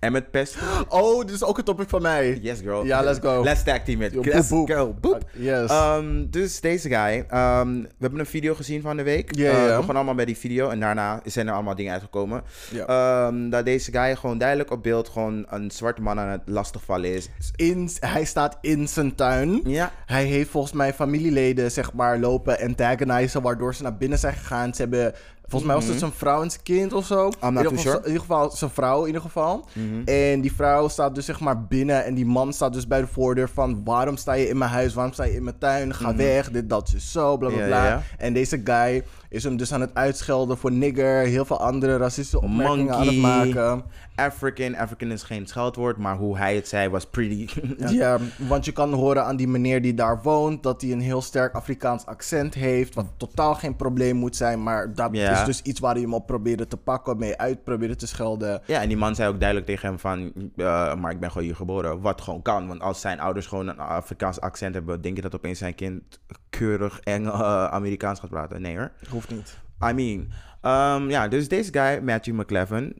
En met pesten... Oh, dit is ook een topic van mij. Yes, girl. Ja, let's go. Let's tag team it. Yo, Let's boep, boep. go. Boep. Yes. Ehm, dus deze guy, ehm, we hebben een video gezien van de week. Eh, ja. we begonnen allemaal bij die video en daarna zijn er allemaal dingen uitgekomen. Ehm, dat deze guy gewoon duidelijk op beeld gewoon een zwarte man aan het lastigvallen is. in, hij staat in zijn tuin. Ja. Hij heeft volgens mij familieleden, zeg maar, lopen antagonizen, waardoor ze naar binnen zijn gegaan. Ze hebben, volgens mij was het zijn vrouw en zijn kind of zo. Mhm. I'm not in, ieder geval, sure. Mhm. in ieder geval zijn vrouw, in ieder geval. En die vrouw staat dus, zeg maar, binnen. En die man staat dus bij de voordeur van, waarom sta je in mijn huis? Waarom sta je in mijn tuin? Ga weg, dit, dat, is zo, bla, bla, Mhm. Ja, bla. ja, ja. En deze guy is hem dus aan het uitschelden voor nigger. Heel veel andere racistische opmerkingen aan het maken. African. African is geen scheldwoord, maar hoe hij het zei was pretty. Ja. want je kan horen aan die meneer die daar woont dat hij een heel sterk Afrikaans accent heeft, wat totaal geen probleem moet zijn, maar dat is dus iets waar hij hem op probeerde te pakken, mee uit probeerde te schelden. Ja, en die man zei ook duidelijk tegen hem van, eh, maar ik ben gewoon hier geboren. Wat gewoon kan, want als zijn ouders gewoon een Afrikaans accent hebben, denk je dat opeens zijn kind keurig Engel, eh, Amerikaans gaat praten? Nee hoor. Hoeft niet. I mean, ehm, ja, dus deze guy, Matthew McLevin,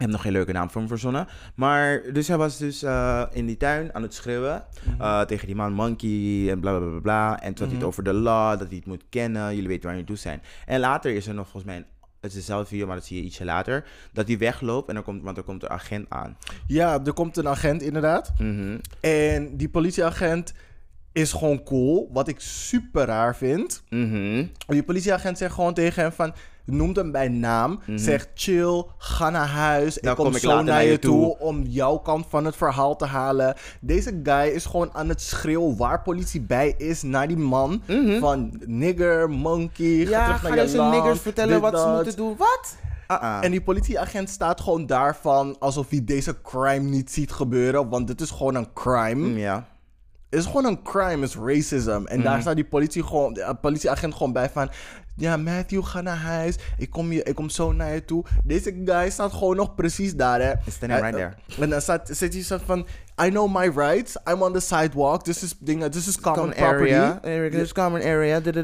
ik heb nog geen leuke naam voor hem verzonnen. Maar dus hij was dus eh, in die tuin aan het schreeuwen eh, tegen die man Monkey en bla bla bla bla. En toen had hij het over de law, dat hij het moet kennen. Jullie weten waar je toe zijn. En later is er nog volgens mij, een, het is dezelfde video, maar dat zie je ietsje later, dat hij wegloopt en dan komt, want er komt een agent aan. Ja, er komt een agent inderdaad. Mhm. En die politieagent is gewoon cool, wat ik super raar vind. Mhm. Die politieagent zegt gewoon tegen hem van... Noemt hem bij naam. Zegt chill, ga naar huis. Dan ik kom, kom ik zo naar je toe om jouw kant van het verhaal te halen. Deze guy is gewoon aan het schreeuwen waar politie bij is naar die man. Van nigger, monkey, ga Ja, terug ga naar je deze land, niggers vertellen dit, wat ze moeten doen. Wat? Uh-uh. En die politieagent staat gewoon daarvan alsof hij deze crime niet ziet gebeuren. Want dit is gewoon een crime. Mm, Ja. Is gewoon een crime, is racism. En Mhm. daar staat die politie gewoon, de politieagent gewoon bij van... Ja, Matthew, ga naar huis. Ik kom, je, ik kom zo naar je toe. Deze guy staat gewoon nog precies daar, hè. Standing right En- there. En dan staat, zit hij zo van... I know my rights. I'm on the sidewalk. This is, dingen, this is common, Common property. area. This common area. Dan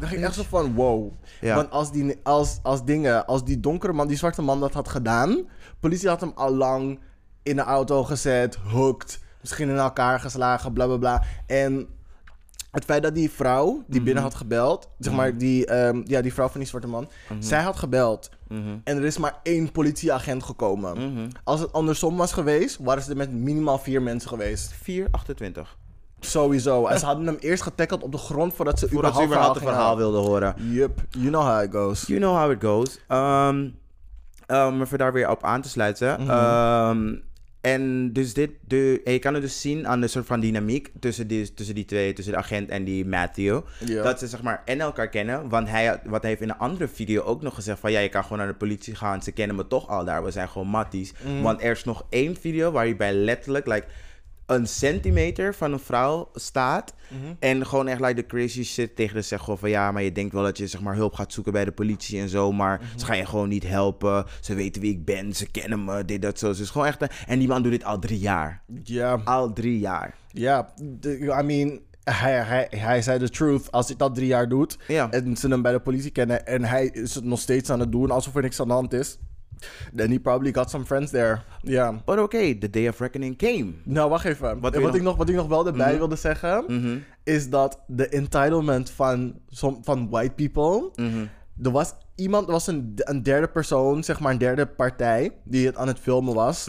ging echt zo van, wow. Want als die, als, als dingen, als die donkere man, die zwarte man dat had gedaan... Politie had hem al lang in de auto gezet, hooked, misschien in elkaar geslagen, bla bla bla. En het feit dat die vrouw die binnen had gebeld, zeg maar die, ehm, ja, die vrouw van die zwarte man, zij had gebeld. En er is maar één politieagent gekomen. Als het andersom was geweest, waren ze er met minimaal vier mensen geweest. 428. Sowieso. En ze hadden hem eerst getackeld op de grond voordat ze Voordat ze überhaupt het verhaal wilden horen. Yup, you know how it goes. You know how it goes. Um, um, even daar weer op aan te sluiten. Mhm. Um, En dus dit, de, en je kan het dus zien aan de soort van dynamiek tussen die, tussen die twee, tussen de agent en die Matthew. Ja. Dat ze zeg maar en elkaar kennen. Want hij, wat hij heeft in een andere video ook nog gezegd van ja, je kan gewoon naar de politie gaan. Ze kennen me toch al daar. We zijn gewoon matties. Mhm. Want er is nog één video waar hij bij letterlijk like, een centimeter van een vrouw staat. Mhm. En gewoon echt like de crazy shit tegen de zegt gewoon van ja, maar je denkt wel dat je zeg maar hulp gaat zoeken bij de politie en zo. Maar Mhm. ze gaan je gewoon niet helpen. Ze weten wie ik ben. Ze kennen me. Dit, dat, zo. Dus gewoon echt. een- En die man doet dit al drie jaar. Ja, Al drie jaar. ja. I mean, hij, hij, hij zei de truth. Als hij dat drie jaar doet en ze hem bij de politie kennen en hij is het nog steeds aan het doen alsof er niks aan de hand is, then he probably got some friends there. Ja. But okay, the day of reckoning came. Nou, wacht even. Wat Wat, ik, nog, wat ik nog wel erbij Mhm. wilde zeggen, Mhm. is dat de entitlement van, van white people. Mhm. Er was iemand, er was een, een derde persoon, zeg maar een derde partij, die het aan het filmen was.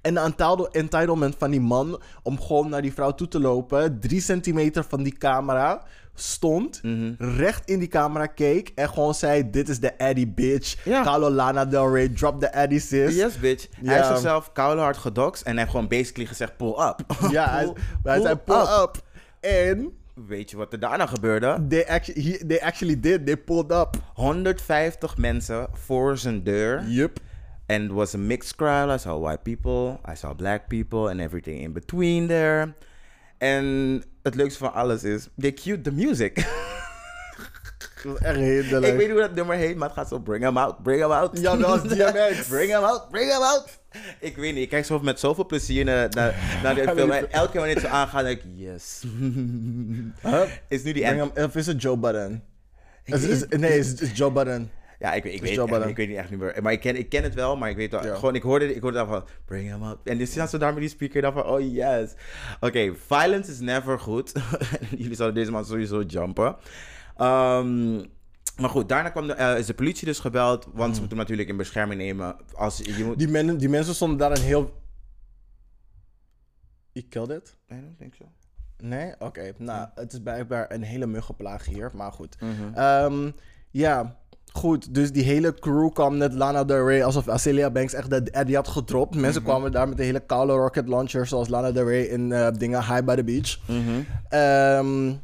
En de entitle- entitlement van die man om gewoon naar die vrouw toe te lopen, drie centimeter van die camera, stond, Mhm. recht in die camera keek en gewoon zei: Dit is de Addy bitch. Ja. Carlo Lana Del Rey, drop the Addy sis. Yes, bitch. Hij heeft zichzelf koude hard gedoxt en heeft gewoon basically gezegd pull up. Ja, hij, Pull- hij zei: Pull up. En Weet je wat er daarna gebeurde? they actually, he- they actually did, they pulled up. 150 mensen voor zijn deur. Yup. And it was a mixed crowd. I saw white people, I saw black people, and everything in between there. En het leukste van alles is, they cute the music. Dat echt. Ik weet niet hoe dat nummer heet, maar het gaat zo bring him out, bring him out. Ja, dat DMX. bring him out, bring him out. Ik weet niet, ik kijk zo met zoveel plezier naar, naar, naar film. En elke keer wanneer het zo aangaat, denk ik, yes. Huh? Is nu die Bring end. hem, of is het Joe Budden? Ik Is- nee, is is Joe Budden. Ja, ik, weet- ik, Is weet, echt, ik weet niet echt niet meer. Maar ik ken, ik ken het wel, maar ik weet wel. Ja. Gewoon, ik hoorde, ik hoorde dan van, bring him up. En dus staan ze daar met die speaker dan van, oh yes. Oké, violence is never goed. Jullie zouden deze man sowieso jumpen. Ehm, maar goed, daarna kwam de, eh, is de politie dus gebeld, want ze moeten hem natuurlijk in bescherming nemen. Als, je moet... Die, men, die mensen stonden daar een heel... Ik killed it? I don't think so. Nee? Oké. Nou, het is blijkbaar een hele muggenplaag hier, maar goed. Mhm. Ehm, ja, goed. Dus die hele crew kwam net Lana Del Rey, alsof Azealia Banks echt de Eddie had gedropt. Mensen kwamen daar met de hele koude rocket launcher, zoals Lana Del Rey in eh, dingen High by the Beach. Mhm. Ehm,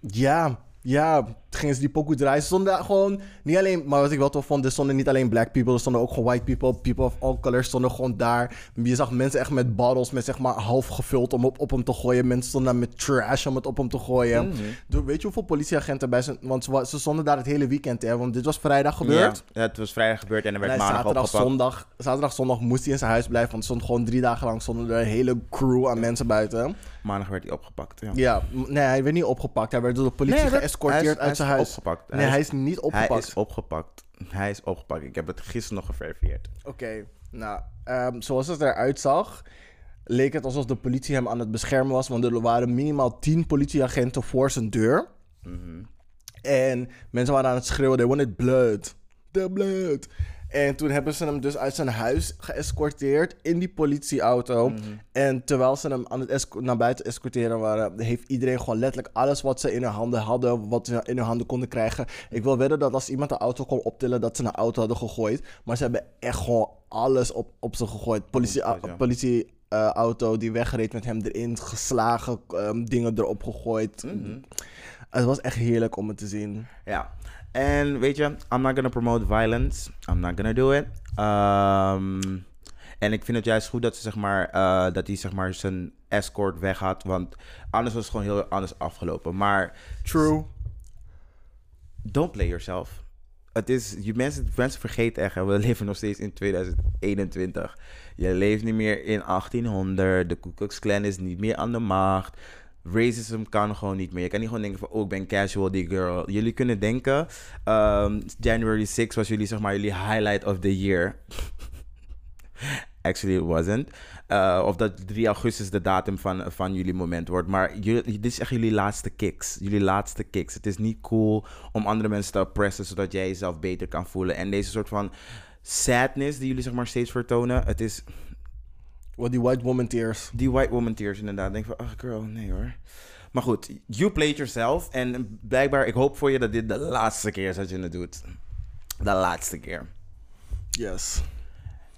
ja, ja, gingen ze die pokoe draaien. Ze stonden daar gewoon, niet alleen, maar wat ik wel tof vond, er stonden niet alleen black people, er stonden ook gewoon white people, people of all colors stonden gewoon daar. Je zag mensen echt met bottles, met zeg maar half gevuld om op, op hem te gooien. Mensen stonden daar met trash om het op hem te gooien. Doe- Weet je hoeveel politieagenten bij zijn, want ze, ze stonden daar het hele weekend, hè, want dit was vrijdag gebeurd. Ja, het was vrijdag gebeurd en er werd maandag zaterdag, opgepakt. zondag, zaterdag, zondag moest hij in zijn huis blijven. Want er stond gewoon drie dagen lang stonden er een hele crew aan mensen buiten. Maandag werd hij opgepakt. Ja. Ja, nee, hij werd niet opgepakt. Hij werd door de politie werd- geëscorteerd uit zijn hij is huis. opgepakt. Nee, Hij hij is- is niet Hij opgepakt. is opgepakt. Hij is opgepakt. Ik heb het gisteren nog geverifieerd. Oké, nou, ehm, zoals het eruit zag, leek het alsof de politie hem aan het beschermen was. Want er waren minimaal tien politieagenten voor zijn deur. Mhm. En mensen waren aan het schreeuwen, they wanted blood. The blood. En toen hebben ze hem dus uit zijn huis geëscorteerd in die politieauto. Mhm. En terwijl ze hem aan het naar buiten escorteren waren, heeft iedereen gewoon letterlijk alles wat ze in hun handen hadden, wat ze in hun handen konden krijgen. Ik wil wedden dat als iemand de auto kon optillen, dat ze een auto hadden gegooid. Maar ze hebben echt gewoon alles op, op ze gegooid. Politie, Opgegooid, ja. politie eh, auto die wegreed met hem erin, geslagen, ehm, dingen erop gegooid. Mhm. Het was echt heerlijk om het te zien. Ja. En weet je, I'm not gonna promote violence. I'm not gonna do it. Ehm, en ik vind het juist goed dat, ze, zeg maar, eh, dat hij zeg maar, zijn escort weg had. Want anders was het gewoon heel anders afgelopen. Maar True. don't play yourself. Het is, je mensen, mensen vergeten echt, hè, we leven nog steeds in 2021. Je leeft niet meer in 1800. De Ku Klux Klan is niet meer aan de macht. Racism kan gewoon niet meer. Je kan niet gewoon denken van, oh, ik ben casual, die girl. Jullie kunnen denken, ehm, January 6 was jullie, zeg maar, jullie highlight of the year. Actually, it wasn't. Uh, of dat 3 augustus de datum van, van jullie moment wordt. Maar jullie, dit is echt jullie laatste kicks. Jullie laatste kicks. Het is niet cool om andere mensen te oppressen, zodat jij jezelf beter kan voelen. En deze soort van sadness die jullie zeg maar steeds vertonen. Het is Wat die white woman tears. die white woman tears inderdaad. Denk van, ach girl, nee hoor. Maar goed, you played yourself. En blijkbaar, ik hoop voor je dat dit de laatste keer is dat je het doet. De laatste keer. Yes.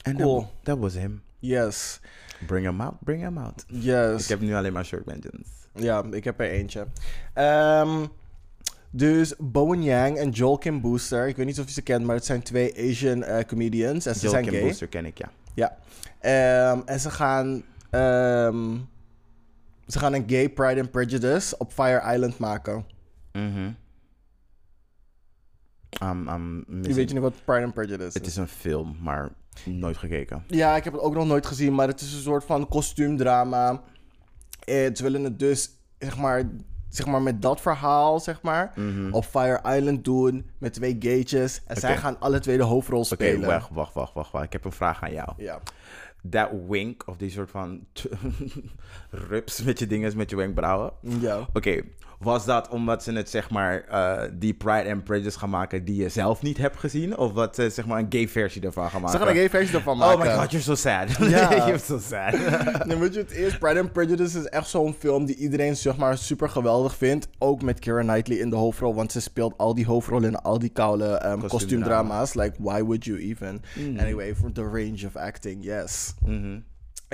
En Cool. dat, dat was hem. Yes. Bring him out, bring him out. Yes. Ik heb nu alleen maar short mentions. Ja, ik heb er eentje. Ehm, dus Bowen Yang en Joel Kim Booster. Ik weet niet of je ze kent, maar het zijn twee Asian eh, comedians. En ze Joel zijn Kim gay. Booster ken ik, ja. Ja. Ehm, en ze gaan... ehm, ze gaan een gay Pride and Prejudice op Fire Island maken. Mhm. Um, um, Je weet je niet wat Pride and Prejudice Het is een film, maar nooit gekeken. Ja, ik heb het ook nog nooit gezien, maar het is een soort van kostuumdrama. Ze willen het dus, zeg maar, zeg maar met dat verhaal, zeg maar, op Fire Island doen met twee gaytjes. En zij Oké. gaan alle twee de hoofdrol Oké, spelen. wacht, wacht, wacht, wacht, wacht. Ik heb een vraag aan jou. Ja. Dat wink, of die soort van rups met je dingen, met je wenkbrauwen. Ja. Oké, was dat omdat ze het zeg maar eh, die Pride and Prejudice gaan maken die je zelf niet hebt gezien? Of wat ze zeg maar een gay versie ervan gaan maken? Ze gaan een gay versie ervan maken. Oh my god, you're so sad. Ja. you're so sad. Nee, weet je het is? Pride and Prejudice is echt zo'n film die iedereen zeg maar super geweldig vindt. Ook met Keira Knightley in de hoofdrol, want ze speelt al die hoofdrollen in al die koude ehm, Kostuumdrama. kostuumdrama's. Like, why would you even? Mm. Anyway, for the range of acting, yes. Mhm.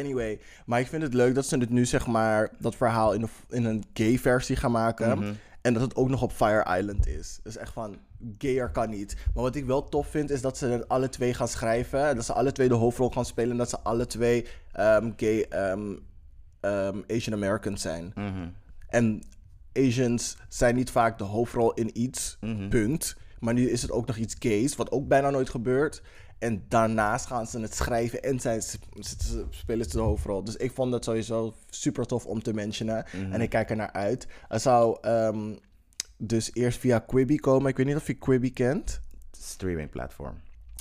Anyway, maar ik vind het leuk dat ze het nu zeg maar dat verhaal in, een- in een gay versie gaan maken. Mhm. En dat het ook nog op Fire Island is. Dus echt van, gayer kan niet. Maar wat ik wel tof vind, is dat ze het alle twee gaan schrijven. En dat ze alle twee de hoofdrol gaan spelen. En dat ze alle twee ehm, gay ehm, ehm, Asian Americans zijn. Mhm. En Asians zijn niet vaak de hoofdrol in iets, Mhm. punt. Maar nu is het ook nog iets gays, wat ook bijna nooit gebeurt. En daarnaast gaan ze het schrijven en zij s- s- s- spelen ze de hoofdrol. Dus ik vond dat sowieso super tof om te mentionen. Mhm. En ik kijk er naar uit. Er zou ehm, dus eerst via Quibi komen. Ik weet niet of je Quibi kent. Streaming platform.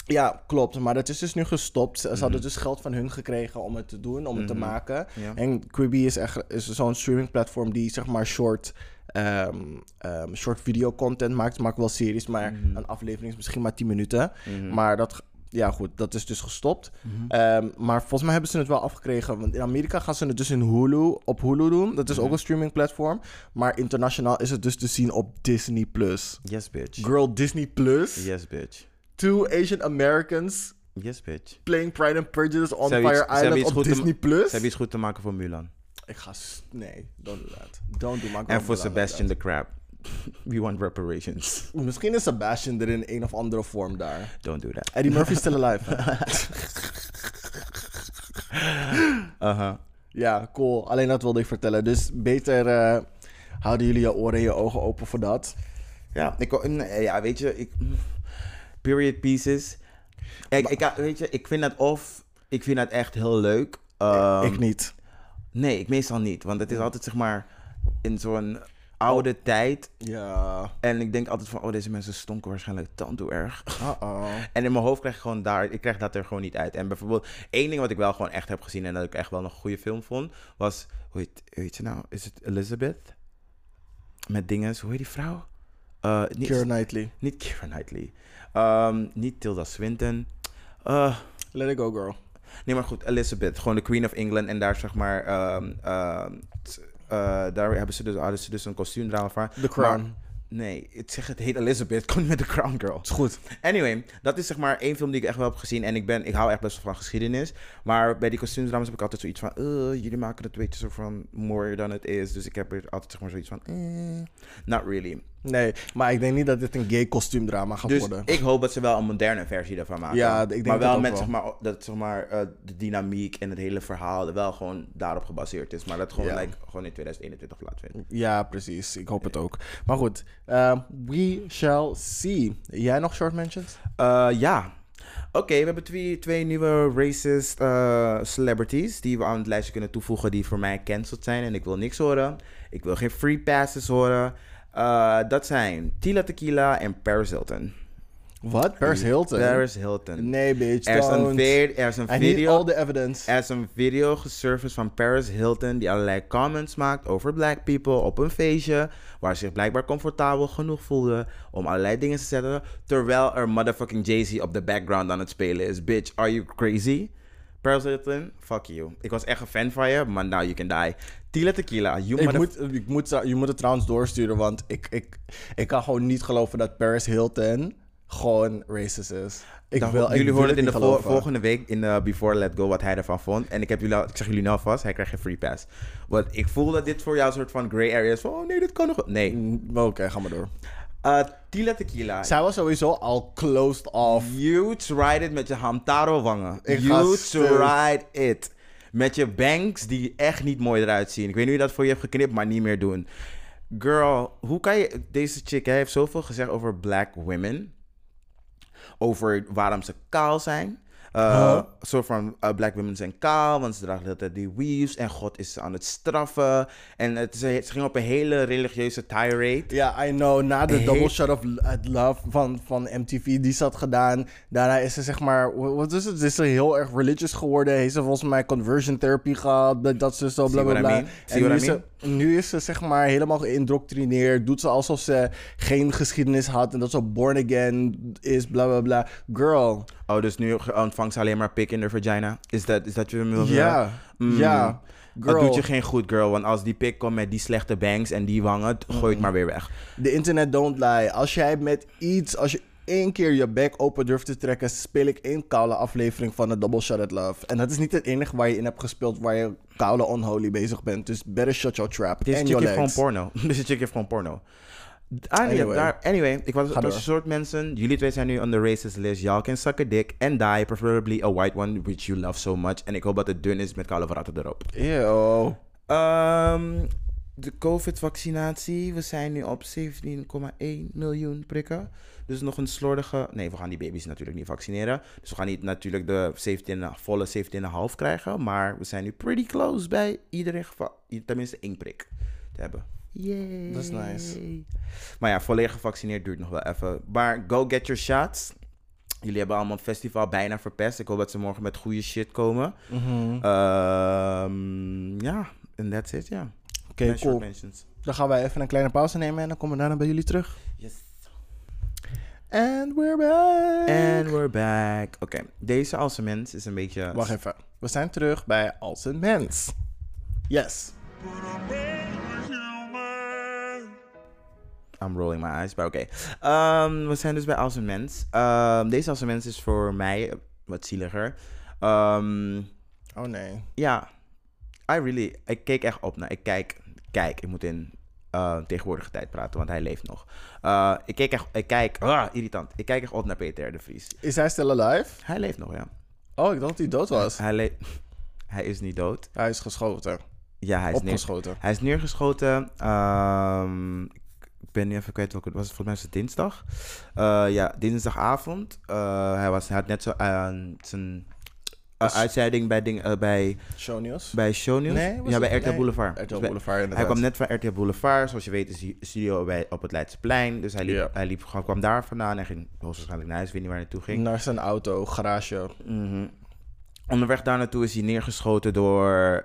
Ja, klopt. Maar dat is dus nu gestopt. Ze hadden dus geld van hun gekregen om het te doen, om het te maken. Ja. En Quibi is echt is zo'n streaming platform die zeg maar short, ehm, ehm, short video content maakt. Maken wel series, maar een aflevering is misschien maar 10 minuten. Maar dat, ja goed, dat is dus gestopt. Ehm, maar volgens mij hebben ze het wel afgekregen. Want in Amerika gaan ze het dus in Hulu, op Hulu doen. Dat is ook een streaming platform. Maar internationaal is het dus te zien op Disney+. Plus. Yes, bitch. Girl, Disney+. Plus. Yes, bitch. Two Asian Americans Yes, bitch. playing Pride and Prejudice on Fire iets- Island op Disney+. Plus. Ze hebben iets goed te maken voor Mulan. Ik ga... Nee, don't do that. Don't do my En voor Sebastian the Crab. We want reparations. Misschien is Sebastian er in een of andere vorm daar. Don't do that. Eddie Murphy still alive. Uh-huh. ja, cool. Alleen dat wilde ik vertellen. Dus beter eh, houden jullie je oren en je ogen open voor dat. Ja, ik, ja, weet je, ik, period pieces. Ik, ik, weet je, ik vind dat of, ik vind dat echt heel leuk. Ehm, ik niet. Nee, ik meestal niet, want het is altijd zeg maar in zo'n oude tijd. Ja. En ik denk altijd van, oh, deze mensen stonken waarschijnlijk tandtoe erg. Uh-oh. En in mijn hoofd krijg ik gewoon daar, ik krijg dat er gewoon niet uit. En bijvoorbeeld, één ding wat ik wel gewoon echt heb gezien en dat ik echt wel een goede film vond, was, hoe heet, hoe heet ze nou? Is het Elizabeth? Met dingen, hoe heet die vrouw? Eh, niet, Keira Knightley. niet Keira Knightley. Ehm, niet Tilda Swinton. Eh, Let it go, girl. nee, maar goed, Elizabeth. Gewoon de Queen of England. En daar zeg maar... ehm, ehm, eh, daar hebben ze dus, hadden ze dus een kostuumdrama van. The Crown. Maar- nee, ik zeg het heet Elizabeth. Kom met The Crown Girl. Is goed. Anyway, dat is zeg maar één film die ik echt wel heb gezien. En ik, ben, ik hou echt best wel van geschiedenis. Maar bij die kostuumdramas heb ik altijd zoiets van... "Eh, jullie maken het beetje zo van more dan het is. Dus ik heb er altijd zeg maar zoiets van... eh, not really. Nee, maar ik denk niet dat dit een gay kostuumdrama gaat Dus worden. ik hoop dat ze wel een moderne versie daarvan maken. Ja, ik denk maar dat wel ook met wel. zeg maar, dat zeg maar, eh, de dynamiek en het hele verhaal wel gewoon daarop gebaseerd is. Maar dat gewoon, Ja. like, gewoon in 2021 plaatsvindt. Ja, precies. Ik hoop het ook. Maar goed, ehm, we shall see. Jij nog short mentions? Eh, ja. Oké, we hebben twee, twee nieuwe racist eh, celebrities die we aan het lijstje kunnen toevoegen die voor mij cancelled zijn. En ik wil niks horen. Ik wil geen free passes horen. Eh, dat zijn Tila Tequila en Paris Hilton. Wat? Paris Hilton? Paris Hilton. Nee, bitch, Er is een, ve- er is een I need video. all the evidence. Er is een video gesurfaced van Paris Hilton die allerlei comments maakt over black people op een feestje. Waar ze zich blijkbaar comfortabel genoeg voelde om allerlei dingen te zetten. Terwijl er motherfucking Jay-Z op de background aan het spelen is. Bitch, are you crazy? Paris Hilton, fuck you. Ik was echt een fan van je, maar now you can die. Tila Tequila, you Ik moet, ik moet, je moet het trouwens doorsturen, want ik, ik, ik kan gewoon niet geloven dat Paris Hilton gewoon racist is. Ik wil, ik jullie horen het in de volgende week in de Before Let Go wat hij ervan vond. En ik, heb jullie ik zeg jullie nou vast, hij krijgt geen free pass. Want ik voel dat dit voor jou een soort van gray area is. Van, oh nee, dit kan nog... Nee. Mm, maar Oké, ga maar door. Uh, Tila Tequila. Zij was sowieso al closed off. You tried it met je Hamtaro wangen. Ik you tried it. Met je bangs die echt niet mooi eruit zien. Ik weet niet dat voor je hebt geknipt, maar niet meer doen. Girl, hoe kan je... Deze chick hè, heeft zoveel gezegd over black women. Over waarom ze kaal zijn. Uh, Huh? Zo van, uh, black women zijn kaal, want ze dragen altijd die weaves. En God is ze aan het straffen. En het, ze, ze ging op een hele religieuze tirade. Ja, I know. Na de double shot of love van, van MTV die ze had gedaan. Daarna is ze zeg maar, wa- wat is het? Is ze heel erg religious geworden. Heeft ze volgens mij conversion therapy gehad. Dat- ze zo bla bla bla. En nu is, ze, nu is ze zeg maar helemaal geïndoctrineerd. Doet ze alsof ze geen geschiedenis had. En dat ze born again is, bla bla bla. Girl. Oh, dus nu ontvangt ze alleen maar pik in de vagina? Is dat, is dat je wil Ja, Mm. ja. Girl. Dat doet je geen goed, girl. Want als die pik komt met die slechte bangs en die wangen, gooi het maar weer weg. De internet don't lie. Als jij met iets, als je één keer je bek open durft te trekken, speel ik één koude aflevering van de Double Shot at Love. En dat is niet het enige waar je in hebt gespeeld waar je koude unholy bezig bent. Dus better shut your trap. Chick your heeft gewoon porno. Deze chick heeft gewoon porno. Anyway, daar, anyway ik was, door. een soort mensen. Jullie twee zijn nu on the racist list. Y'all can suck a dick and die. Preferably a white one, which you love so much. En ik hoop dat het dun is met koude verratten erop. Ew. Ehm, de COVID-vaccinatie. We zijn nu op 17,1 miljoen prikken. Dus nog een slordige... Nee, we gaan die baby's natuurlijk niet vaccineren. Dus we gaan niet natuurlijk de 17, volle 17,5 krijgen. Maar we zijn nu pretty close bij iedereen geval... Tenminste één prik te hebben. Yay. Dat is nice. Maar ja, volledig gevaccineerd duurt nog wel even. Maar go get your shots. Jullie hebben allemaal het festival bijna verpest. Ik hoop dat ze morgen met goede shit komen. Mhm. Ehm, ja, en that's it, ja. Oké, Mijn short cool. mentions. Dan gaan wij even een kleine pauze nemen en dan komen we daarna bij jullie terug. Yes. And we're back. And we're back. Oké, deze als mens is een beetje... Wacht even. We zijn terug bij Als een Mens. Yes. I'm rolling my eyes, maar oké. Ehm, we zijn dus bij Als een Mens. Ehm, deze Als een Mens is voor mij wat zieliger. Ehm, Oh nee. ja, I really... Ik keek echt op naar... Ik kijk... Kijk, ik moet in eh, tegenwoordige tijd praten, want hij leeft nog. Eh, ik keek echt... Ik kijk... Ah, irritant. Ik kijk echt op naar Peter de Vries. Is hij still alive? Hij leeft nog, ja. Oh, ik dacht dat hij dood was. Hij, le- hij is niet dood. Hij is geschoten. Ja, hij is, neer- Opgeschoten. hij is neergeschoten. Ik ben nu even kwijt welke... Was het volgens mij was het dinsdag? Eh, ja, dinsdagavond. Eh, hij, was, hij had net zo eh, zijn Dus- uitzending bij, ding, bij, Show News? bij Shownieuws. Nee, was ja, bij RTL nee, Boulevard. RTL Dus bij- Boulevard Hij kwam net van RTL Boulevard. Zoals je weet is die studio bij, op het Leidseplein. Dus hij, liep, hij liep, gewoon- kwam daar vandaan en ging hoogstwaarschijnlijk naar huis. Ik weet niet waar hij naartoe ging. Naar zijn auto, garage. Mhm. Onderweg daar naartoe is hij neergeschoten door.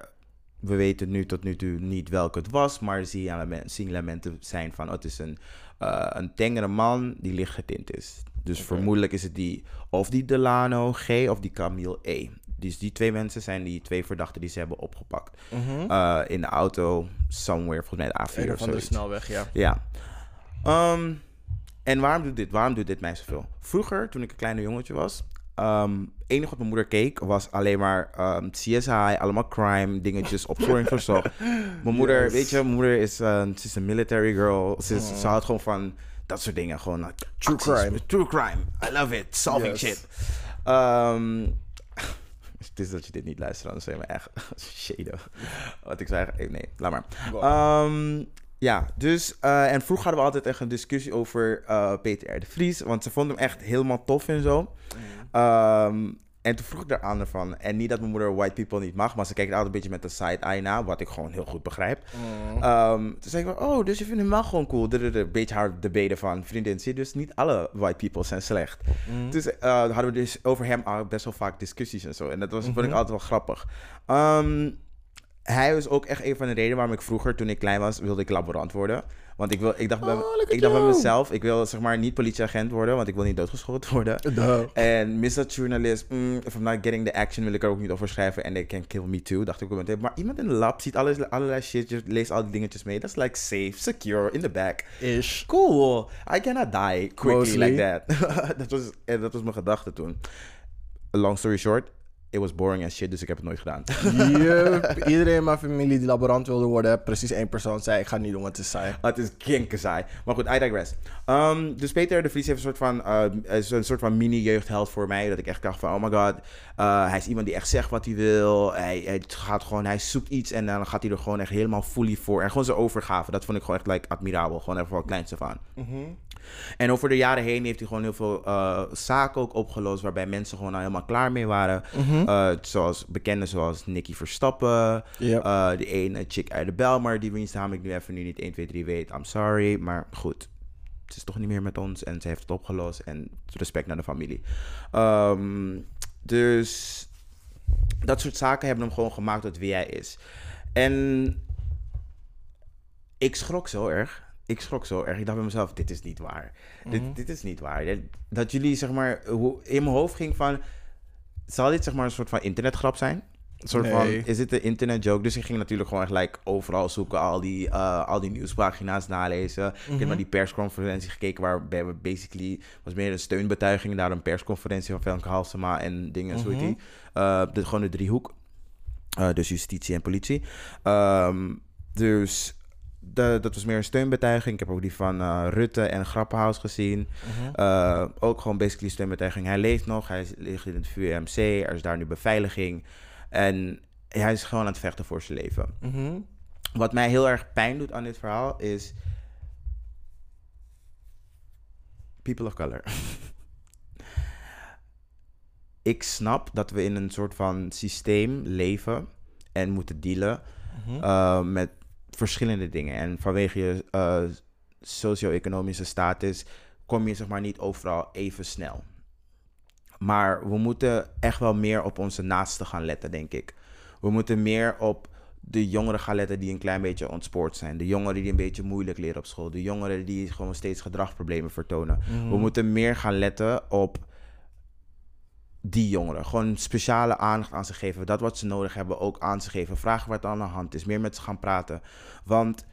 We weten nu tot nu toe niet welke het was, maar signalement- signalementen zijn van: oh, het is een, eh, een tengere man die licht getint is. Dus vermoedelijk is het die of die Delano G of die Camille E. Dus die twee mensen zijn die twee verdachten die ze hebben opgepakt. Mhm. Eh, in de auto, somewhere, volgens mij de A4 Een of van de snelweg, ja. Ja. Ehm, en waarom doet dit? Waarom doet dit mij zoveel? Vroeger, toen ik een kleine jongetje was, ehm enige wat mijn moeder keek was alleen maar ehm, CSI, allemaal crime dingetjes, opsporing verzocht. Mijn moeder, Yes. weet je, mijn moeder is, eh, ze is een military girl. Ze, ze houdt gewoon van dat soort dingen. Gewoon like, Mm. True acties. crime. True crime. I love it. Solving Yes. shit. Ehm, het is dat je dit niet luistert, anders zijn we echt shaden. Wat ik zei, eh, nee, laat maar. Ja, dus, eh, en vroeger hadden we altijd echt een discussie over eh, Peter R. de Vries, want ze vonden hem echt helemaal tof en zo. Ehm, en toen vroeg ik daar aan ervan, en niet dat mijn moeder white people niet mag, maar ze kijkt altijd een beetje met de side-eye na, wat ik gewoon heel goed begrijp. Mm. Ehm, toen zei ik, van, oh, dus je vindt hem wel gewoon cool. Een beetje haar debate van, vriendin, zie dus niet alle white people zijn slecht. Mm. Dus hadden we dus over hem al best wel vaak discussies en zo. En dat was, vond ik Mhm. altijd wel grappig. Ehm, hij was ook echt een van de redenen waarom ik vroeger, toen ik klein was, wilde ik laborant worden. Want ik, wil, ik dacht, bij, Oh, ik dacht bij mezelf, ik wil zeg maar niet politieagent worden, want ik wil niet doodgeschoten worden. Duh. En misdaadjournalist, mm, if I'm not getting the action, wil ik er ook niet over schrijven. En they can kill me too, dacht ik ook meteen. Maar iemand in de lab ziet alles, allerlei shit, je leest al die dingetjes mee. Dat is like safe, secure, in the back. Ish. Cool, I cannot die quickly Mostly. like that. dat, was, en dat was mijn gedachte toen. Long story short, it was boring as shit, dus ik heb het nooit gedaan. Yup. Iedereen in mijn familie die laborant wilde worden, precies één persoon zei: Ik ga het niet doen, want het is saai. Het is kinkersaai. Maar goed, I digress. Ehm, dus Peter de Vries heeft een soort van, eh, is een soort van mini-jeugdheld voor mij. Dat ik echt dacht van, oh my god. eh, hij is iemand die echt zegt wat hij wil. Hij, hij gaat gewoon, hij zoekt iets en dan gaat hij er gewoon echt helemaal fully voor. En gewoon zijn overgave. Dat vond ik gewoon echt like, admirabel. Gewoon even van kleins af aan. En over de jaren heen heeft hij gewoon heel veel eh, zaken ook opgelost. Waarbij mensen gewoon al helemaal klaar mee waren. Eh, zoals bekenden zoals Nicky Verstappen. Yep. Eh, de ene chick uit de Belmar, die wiens naam ik nu even nu niet 1, 2, 3 weet. I'm sorry, maar goed. Ze is toch niet meer met ons en ze heeft het opgelost. En respect naar de familie. Ehm, dus dat soort zaken hebben hem gewoon gemaakt tot wie hij is. En ik schrok zo erg. Ik schrok zo erg. Ik dacht bij mezelf, dit is niet waar. dit, dit is niet waar. Dat, dat jullie, zeg maar, hoe, in mijn hoofd ging van... Zal dit, zeg maar, een soort van internetgrap zijn? Een soort van, is dit een internetjoke? Dus ik ging natuurlijk gewoon echt like, overal zoeken, al die, eh, al die nieuwspagina's nalezen. Ik heb naar die persconferentie gekeken, waarbij we basically, was meer een steunbetuiging naar een persconferentie van Femke Halsema en dingen, zo die. Eh, de, gewoon de driehoek. Eh, dus justitie en politie. Ehm, dus de, dat was meer een steunbetuiging. Ik heb ook die van eh, Rutte en Grappenhaus gezien. Eh, ook gewoon basically steunbetuiging. Hij leeft nog, hij ligt in het VUMC, er is daar nu beveiliging. En hij is gewoon aan het vechten voor zijn leven. Mhm. Wat mij heel erg pijn doet aan dit verhaal is. People of color. ik snap dat we in een soort van systeem leven en moeten dealen eh, met verschillende dingen. En vanwege je eh, socio-economische status kom je zeg maar niet overal even snel. Maar we moeten echt wel meer op onze naasten gaan letten, denk ik. We moeten meer op de jongeren gaan letten die een klein beetje ontspoord zijn. De jongeren die een beetje moeilijk leren op school. De jongeren die gewoon steeds gedragsproblemen vertonen. We moeten meer gaan letten op die jongeren. Gewoon speciale aandacht aan ze geven. Dat wat ze nodig hebben ook aan ze geven. Vragen wat aan de hand is. Meer met ze gaan praten. Want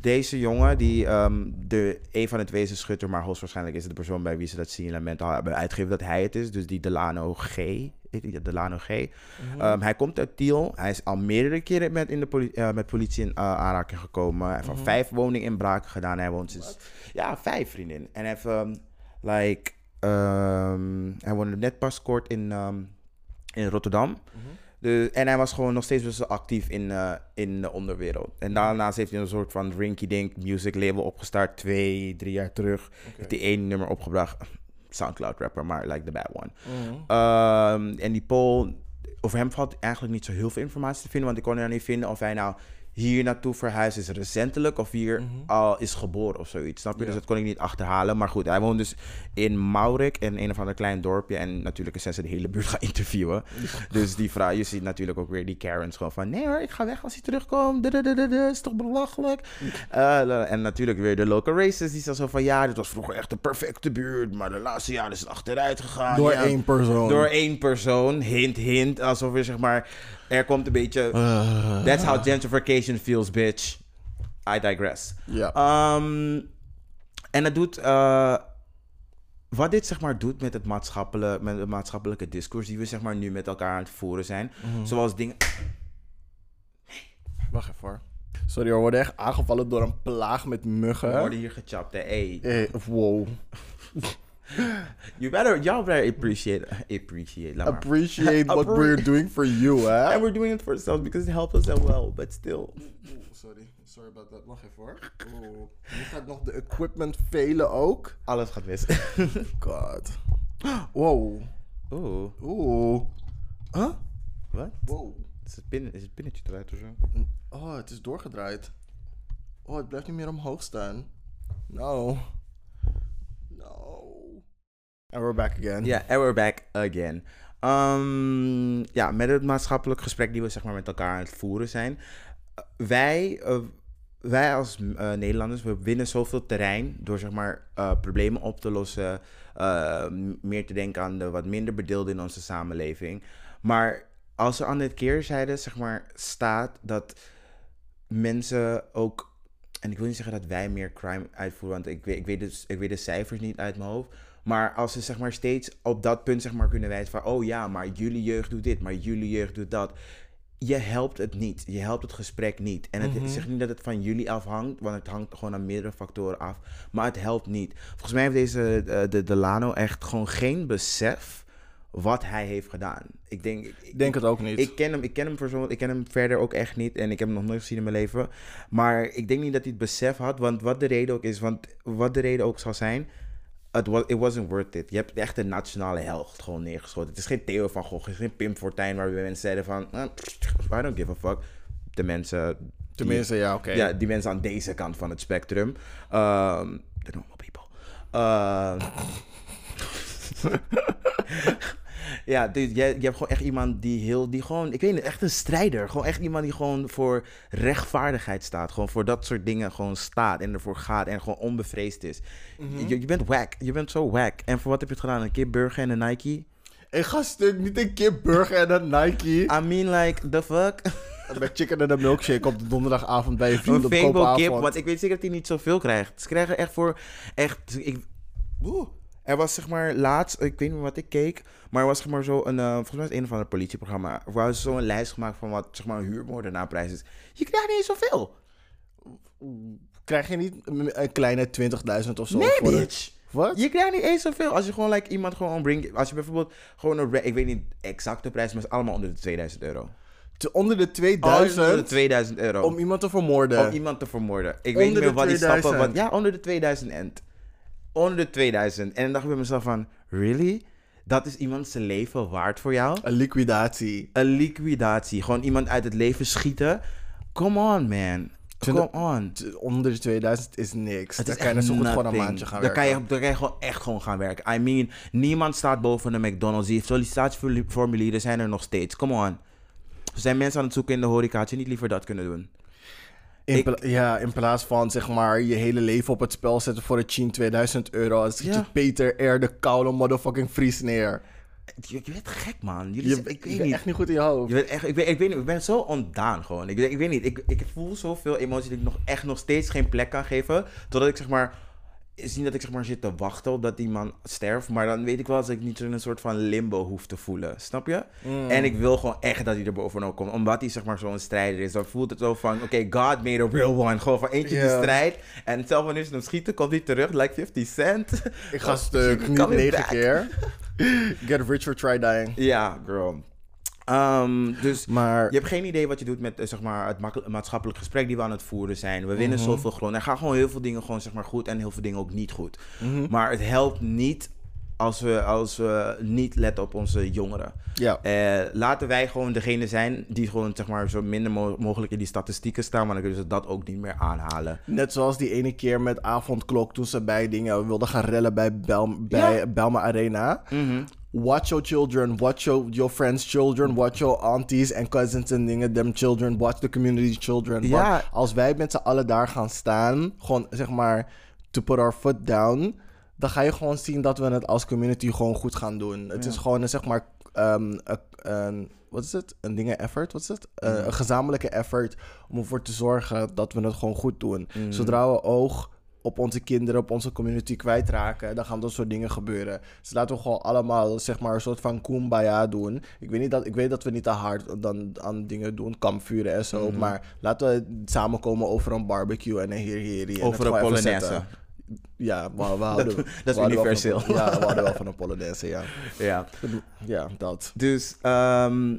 deze jongen, die um, de een van het wezen schutter, maar hoogstwaarschijnlijk is het de persoon bij wie ze dat signalement al hebben uitgegeven dat hij het is. Dus die Delano G. Delano G. Um, hij komt uit Tiel. Hij is al meerdere keren met, in de poli uh, met politie in uh, aanraking gekomen. Hij heeft al vijf woninginbraken gedaan. Hij woont sinds... Ja, vijf vriendin. En hij heeft, um, like... Um, hij woonde net pas kort in, um, in Rotterdam. De, en hij was gewoon nog steeds best wel actief in, uh, in de onderwereld. En daarnaast heeft hij een soort van rinky-dink music label opgestart. Twee, drie jaar terug. Okay. Heeft hij één nummer opgebracht. Soundcloud rapper, maar like the bad one. Mm. Um, en die poll, over hem valt eigenlijk niet zo heel veel informatie te vinden. Want ik kon er niet vinden of hij nou hier naartoe verhuisd is recentelijk of hier mm-hmm. al is geboren of zoiets. Snap je? Ja. Dus dat kon ik niet achterhalen. Maar goed, hij woont dus in Maurik, in een of ander klein dorpje. En natuurlijk is ze de hele buurt gaan interviewen. dus die vrouw, je ziet natuurlijk ook weer die Karens gewoon van... Nee hoor, ik ga weg als hij terugkomt. Is toch belachelijk? Uh, en natuurlijk weer de local races. Die zo van, ja, dit was vroeger echt de perfecte buurt. Maar de laatste jaren is het achteruit gegaan. Door ja, één persoon. Door één persoon. Hint, hint. Alsof er zeg maar... Er komt een beetje... Uh, that's how gentrification feels, bitch. I digress. Ja. Um, en het doet... Uh, wat dit zeg maar doet met het, maatschappelijke, met het maatschappelijke discours... die we zeg maar nu met elkaar aan het voeren zijn. Mm-hmm. Zoals dingen... Wacht even hoor. Sorry, we worden echt aangevallen door een plaag met muggen. We worden hier gechapt, hè. Hey. hey wow. You better, y'all better appreciate, appreciate, appreciate what we're doing for you, hè? And we're doing it for ourselves because it helps us as well, but still. Sorry, sorry about that. Wacht even hoor. Oeh. Nu gaat nog de equipment velen ook. Alles gaat mis. God. Wow. Oeh. Oeh. Huh? Wat? Wow. Is het, pin, is het pinnetje eruit of zo? Oh, het is doorgedraaid. Oh, het blijft niet meer omhoog staan. No. No. And we're back again. Ja, yeah, and we're back again. Ehm, ja, met het maatschappelijk gesprek die we zeg maar, met elkaar aan het voeren zijn. eh, wij, eh, wij als eh, Nederlanders, we winnen zoveel terrein door zeg maar, problemen op te lossen. meer te denken aan de wat minder bedeelden in onze samenleving. Maar als er aan de keerzijde zeg maar, staat dat mensen ook. En ik wil niet zeggen dat wij meer crime uitvoeren, want ik weet, ik weet, dus, ik weet de cijfers niet uit mijn hoofd. Maar als ze zeg maar steeds op dat punt zeg maar kunnen wijzen van, oh ja, maar jullie jeugd doet dit, maar jullie jeugd doet dat. Je helpt het niet. Je helpt het gesprek niet. En het Mhm. ik zeg niet dat het van jullie afhangt, want het hangt gewoon aan meerdere factoren af. Maar het helpt niet. Volgens mij heeft deze eh, de Delano echt gewoon geen besef wat hij heeft gedaan. Ik denk, Ik denk het ook niet. ik ken hem, ik ken hem persoonlijk, ik ken hem verder ook echt niet en ik heb hem nog nooit gezien in mijn leven. Maar ik denk niet dat hij het besef had, want wat de reden ook is, want wat de reden ook zal zijn, it, was, it wasn't worth it. Je hebt echt een nationale held gewoon neergeschoten. Het is geen Theo van Gogh, het is geen Pim Fortuyn waar we mensen zeiden van, eh, I don't give a fuck. De mensen, Tenminste, ja, oké. ja, die mensen aan deze kant van het spectrum. Ehm the normal people. Ehm, ja, dus je, je hebt gewoon echt iemand die heel, die gewoon, ik weet niet, echt een strijder. Gewoon echt iemand die gewoon voor rechtvaardigheid staat. Gewoon voor dat soort dingen gewoon staat en ervoor gaat en gewoon onbevreesd is. je, je bent wack, je bent zo wack. En voor wat heb je het gedaan? Een keer burger en een Nike? Ik ga stuk niet een keer burger en een Nike. I mean, like, the fuck? Met chicken en een milkshake op de donderdagavond bij je Een vrienden op Fable kip, want ik weet zeker dat hij niet zoveel krijgt. Ze krijgen echt voor, echt, ik, Oeh. Er was zeg maar laatst, ik weet niet wat ik keek, maar er was zeg maar zo een, eh, volgens mij is het een of ander politieprogramma, waar ze zo een lijst gemaakt van wat zeg maar een huurmoordenaarprijs is. Je krijgt niet eens zoveel. Krijg je niet een kleine 20.000 of zo? Nee, voor bitch. Wat? Je krijgt niet eens zoveel. Als je gewoon like, iemand gewoon brengt, als je bijvoorbeeld gewoon een, ik weet niet exact de prijs, maar het is allemaal onder de 2000 euro. Te- Onder de Onder de 2000 2000 euro. om iemand te vermoorden. om iemand te vermoorden. Ik weet niet Onder meer wat die stappen... 2000. Wat, ja, onder de 2000 end. Onder de 2000. En dan dacht ik bij mezelf van... Really? Dat is iemand zijn leven waard voor jou? Een liquidatie. Een liquidatie. Gewoon iemand uit het leven schieten? Come on, man. Come on. Onder de 2000 is niks. Het Dan is kan je zo goed gewoon een maandje gaan dan werken. Kan je, dan kan je gewoon echt gewoon gaan werken. I mean, niemand staat boven de McDonald's. Die sollicitatieformulieren zijn er nog steeds. Come on. Er zijn mensen aan het zoeken in de horeca. Had je niet liever dat kunnen doen? In, Ik- ja, in plaats van zeg maar je hele leven op het spel zetten voor een chin 2000 euro. Zet je. Peter R. de koude motherfucking Fries neer. Je, je bent gek, man. Jullie Je, zijn- ik weet ben niet. echt niet goed in je hoofd. Je bent echt, ik, weet, ik, weet ik ben zo ontdaan gewoon. Ik, weet- ik weet niet, ik, ik voel zoveel emotie dat ik nog echt nog steeds geen plek kan geven. Totdat ik zeg maar, is niet dat ik zeg maar zit te wachten op dat die man sterft. Maar dan weet ik wel dat ik niet in een soort van limbo hoef te voelen. Snap je? Mm. En ik wil gewoon echt dat hij er bovenop komt. Omdat hij zeg maar zo'n strijder is. Dan voelt het zo van, oké, God made a real one. Gewoon van eentje die Ja. strijdt. En zelf wanneer ze hem schieten, komt hij terug. Like 50 cent. Ik ga stuk, niet negen keer. Get rich or try dying. Ja, girl. Ehm, dus Maar Je hebt geen idee wat je doet met eh, zeg maar, het maatschappelijk gesprek die we aan het voeren zijn. We winnen Mhm. zoveel grond. Er gaan gewoon heel veel dingen gewoon, zeg maar, goed en heel veel dingen ook niet goed. Mhm. Maar het helpt niet als we, als we niet letten op onze jongeren. ja, Eh, laten wij gewoon degene zijn die gewoon zeg maar, zo minder mo- mogelijk in die statistieken staan. Maar dan kunnen ze dat ook niet meer aanhalen. net zoals die ene keer met avondklok toen ze bij dingen wilden gaan rellen bij, Bel, bij Ja. Belma Arena. Watch your children, watch your, your friends' children, watch your aunties en cousins en dingen, them children, watch the community children. Ja. Want als wij met z'n allen daar gaan staan, gewoon zeg maar, to put our foot down, dan ga je gewoon zien dat we het als community gewoon goed gaan doen. Het is gewoon een zeg maar, ehm, een- een- wat is het? Een dingen effort, wat is het? Eh, een gezamenlijke effort om ervoor te zorgen dat we het gewoon goed doen. Zodra we oog op onze kinderen, op onze community kwijtraken, dan gaan dat soort dingen gebeuren. Dus laten we gewoon allemaal, zeg maar, een soort van kumbaya doen. Ik weet, niet dat, ik weet dat we niet te hard dan aan dingen doen, kampvuren en zo, maar laten we samenkomen over een barbecue en een hier, hier, Over een Polonaise. Ja, we, we houden, dat is van universeel. ja, we houden wel van een Polonaise, ja. Ja. Ja, dat. Dus ehm,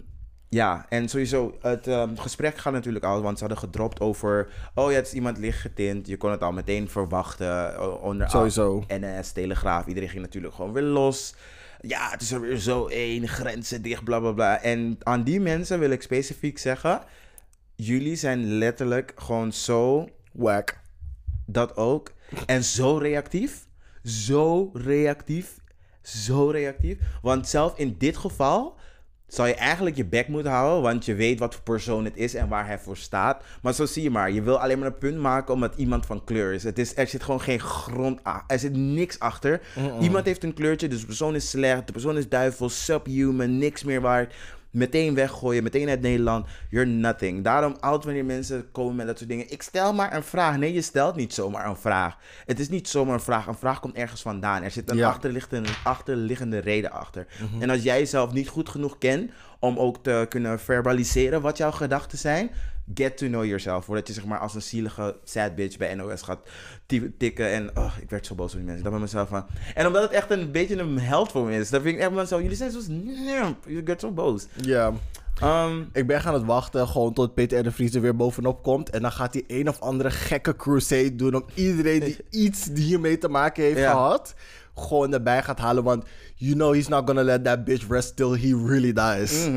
ja, en sowieso, het ehm, gesprek gaat natuurlijk al, want ze hadden gedropt over, oh ja, het is iemand lichtgetint. Je kon het al meteen verwachten onder Sowieso. NS, Telegraaf. Iedereen ging natuurlijk gewoon weer los. Ja, het is er weer zo één, grenzen dicht, bla bla bla. En aan die mensen wil ik specifiek zeggen, jullie zijn letterlijk gewoon zo Whack. dat ook. En zo reactief. Zo reactief. zo reactief. Want zelf in dit geval zou je eigenlijk je bek moeten houden, want je weet wat voor persoon het is en waar hij voor staat. Maar zo zie je maar, je wil alleen maar een punt maken omdat iemand van kleur is. Het is er zit gewoon geen grond a- Er zit niks achter. Iemand heeft een kleurtje, dus de persoon is slecht, de persoon is duivel, subhuman, niks meer waard. Meteen weggooien, meteen uit Nederland. You're nothing. Daarom, altijd wanneer mensen komen met dat soort dingen. Ik stel maar een vraag. Nee, je stelt niet zomaar een vraag. Het is niet zomaar een vraag. Een vraag komt ergens vandaan. Er zit een Ja. achterliggende, achterliggende reden achter. En als jij jezelf niet goed genoeg kent om ook te kunnen verbaliseren wat jouw gedachten zijn, get to know yourself. Voordat je zeg maar als een zielige sad bitch bij NOS gaat ti- tikken. En oh, ik werd zo boos op die mensen. Dat bij mezelf van. En omdat het echt een beetje een held voor me is. Dat vind ik echt van zo. Jullie zijn zo snap. Je werd zo boos. Ja. Ehm, Ik ben gaan het wachten gewoon tot Peter de Vries er weer bovenop komt. En dan gaat hij een of andere gekke crusade doen om iedereen die iets hiermee te maken heeft Ja. gehad, gewoon erbij gaat halen. Want you know he's not gonna let that bitch rest till he really dies.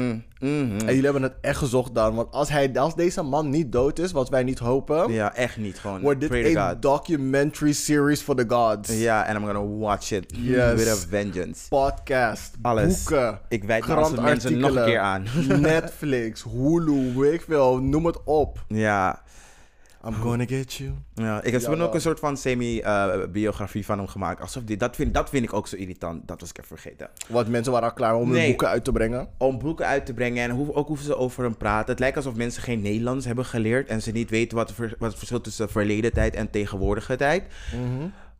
Mhm. En jullie hebben het echt gezocht dan. Want als, hij, als deze man niet dood is, wat wij niet hopen, Ja, echt niet. Gewoon. wordt dit een documentary series for the gods. Ja, en I'm gonna watch it Yes. with a vengeance. Podcast, Alles. boeken, Ik wijd de mensen nog een keer aan. Netflix, Hulu, ik veel, noem het op. Ja, I'm gonna get you. ja. ik heb Ja, ook een soort van semi-biografie van hem gemaakt. Alsof die, dat, vind, dat vind ik ook zo irritant. Dat was ik even vergeten. Want mensen waren al klaar om hun boeken uit te brengen. Om boeken uit te brengen en hoe, ook hoeven ze over hem praten. Het lijkt alsof mensen geen Nederlands hebben geleerd. En ze niet weten wat, wat het verschil tussen verleden tijd en tegenwoordige tijd.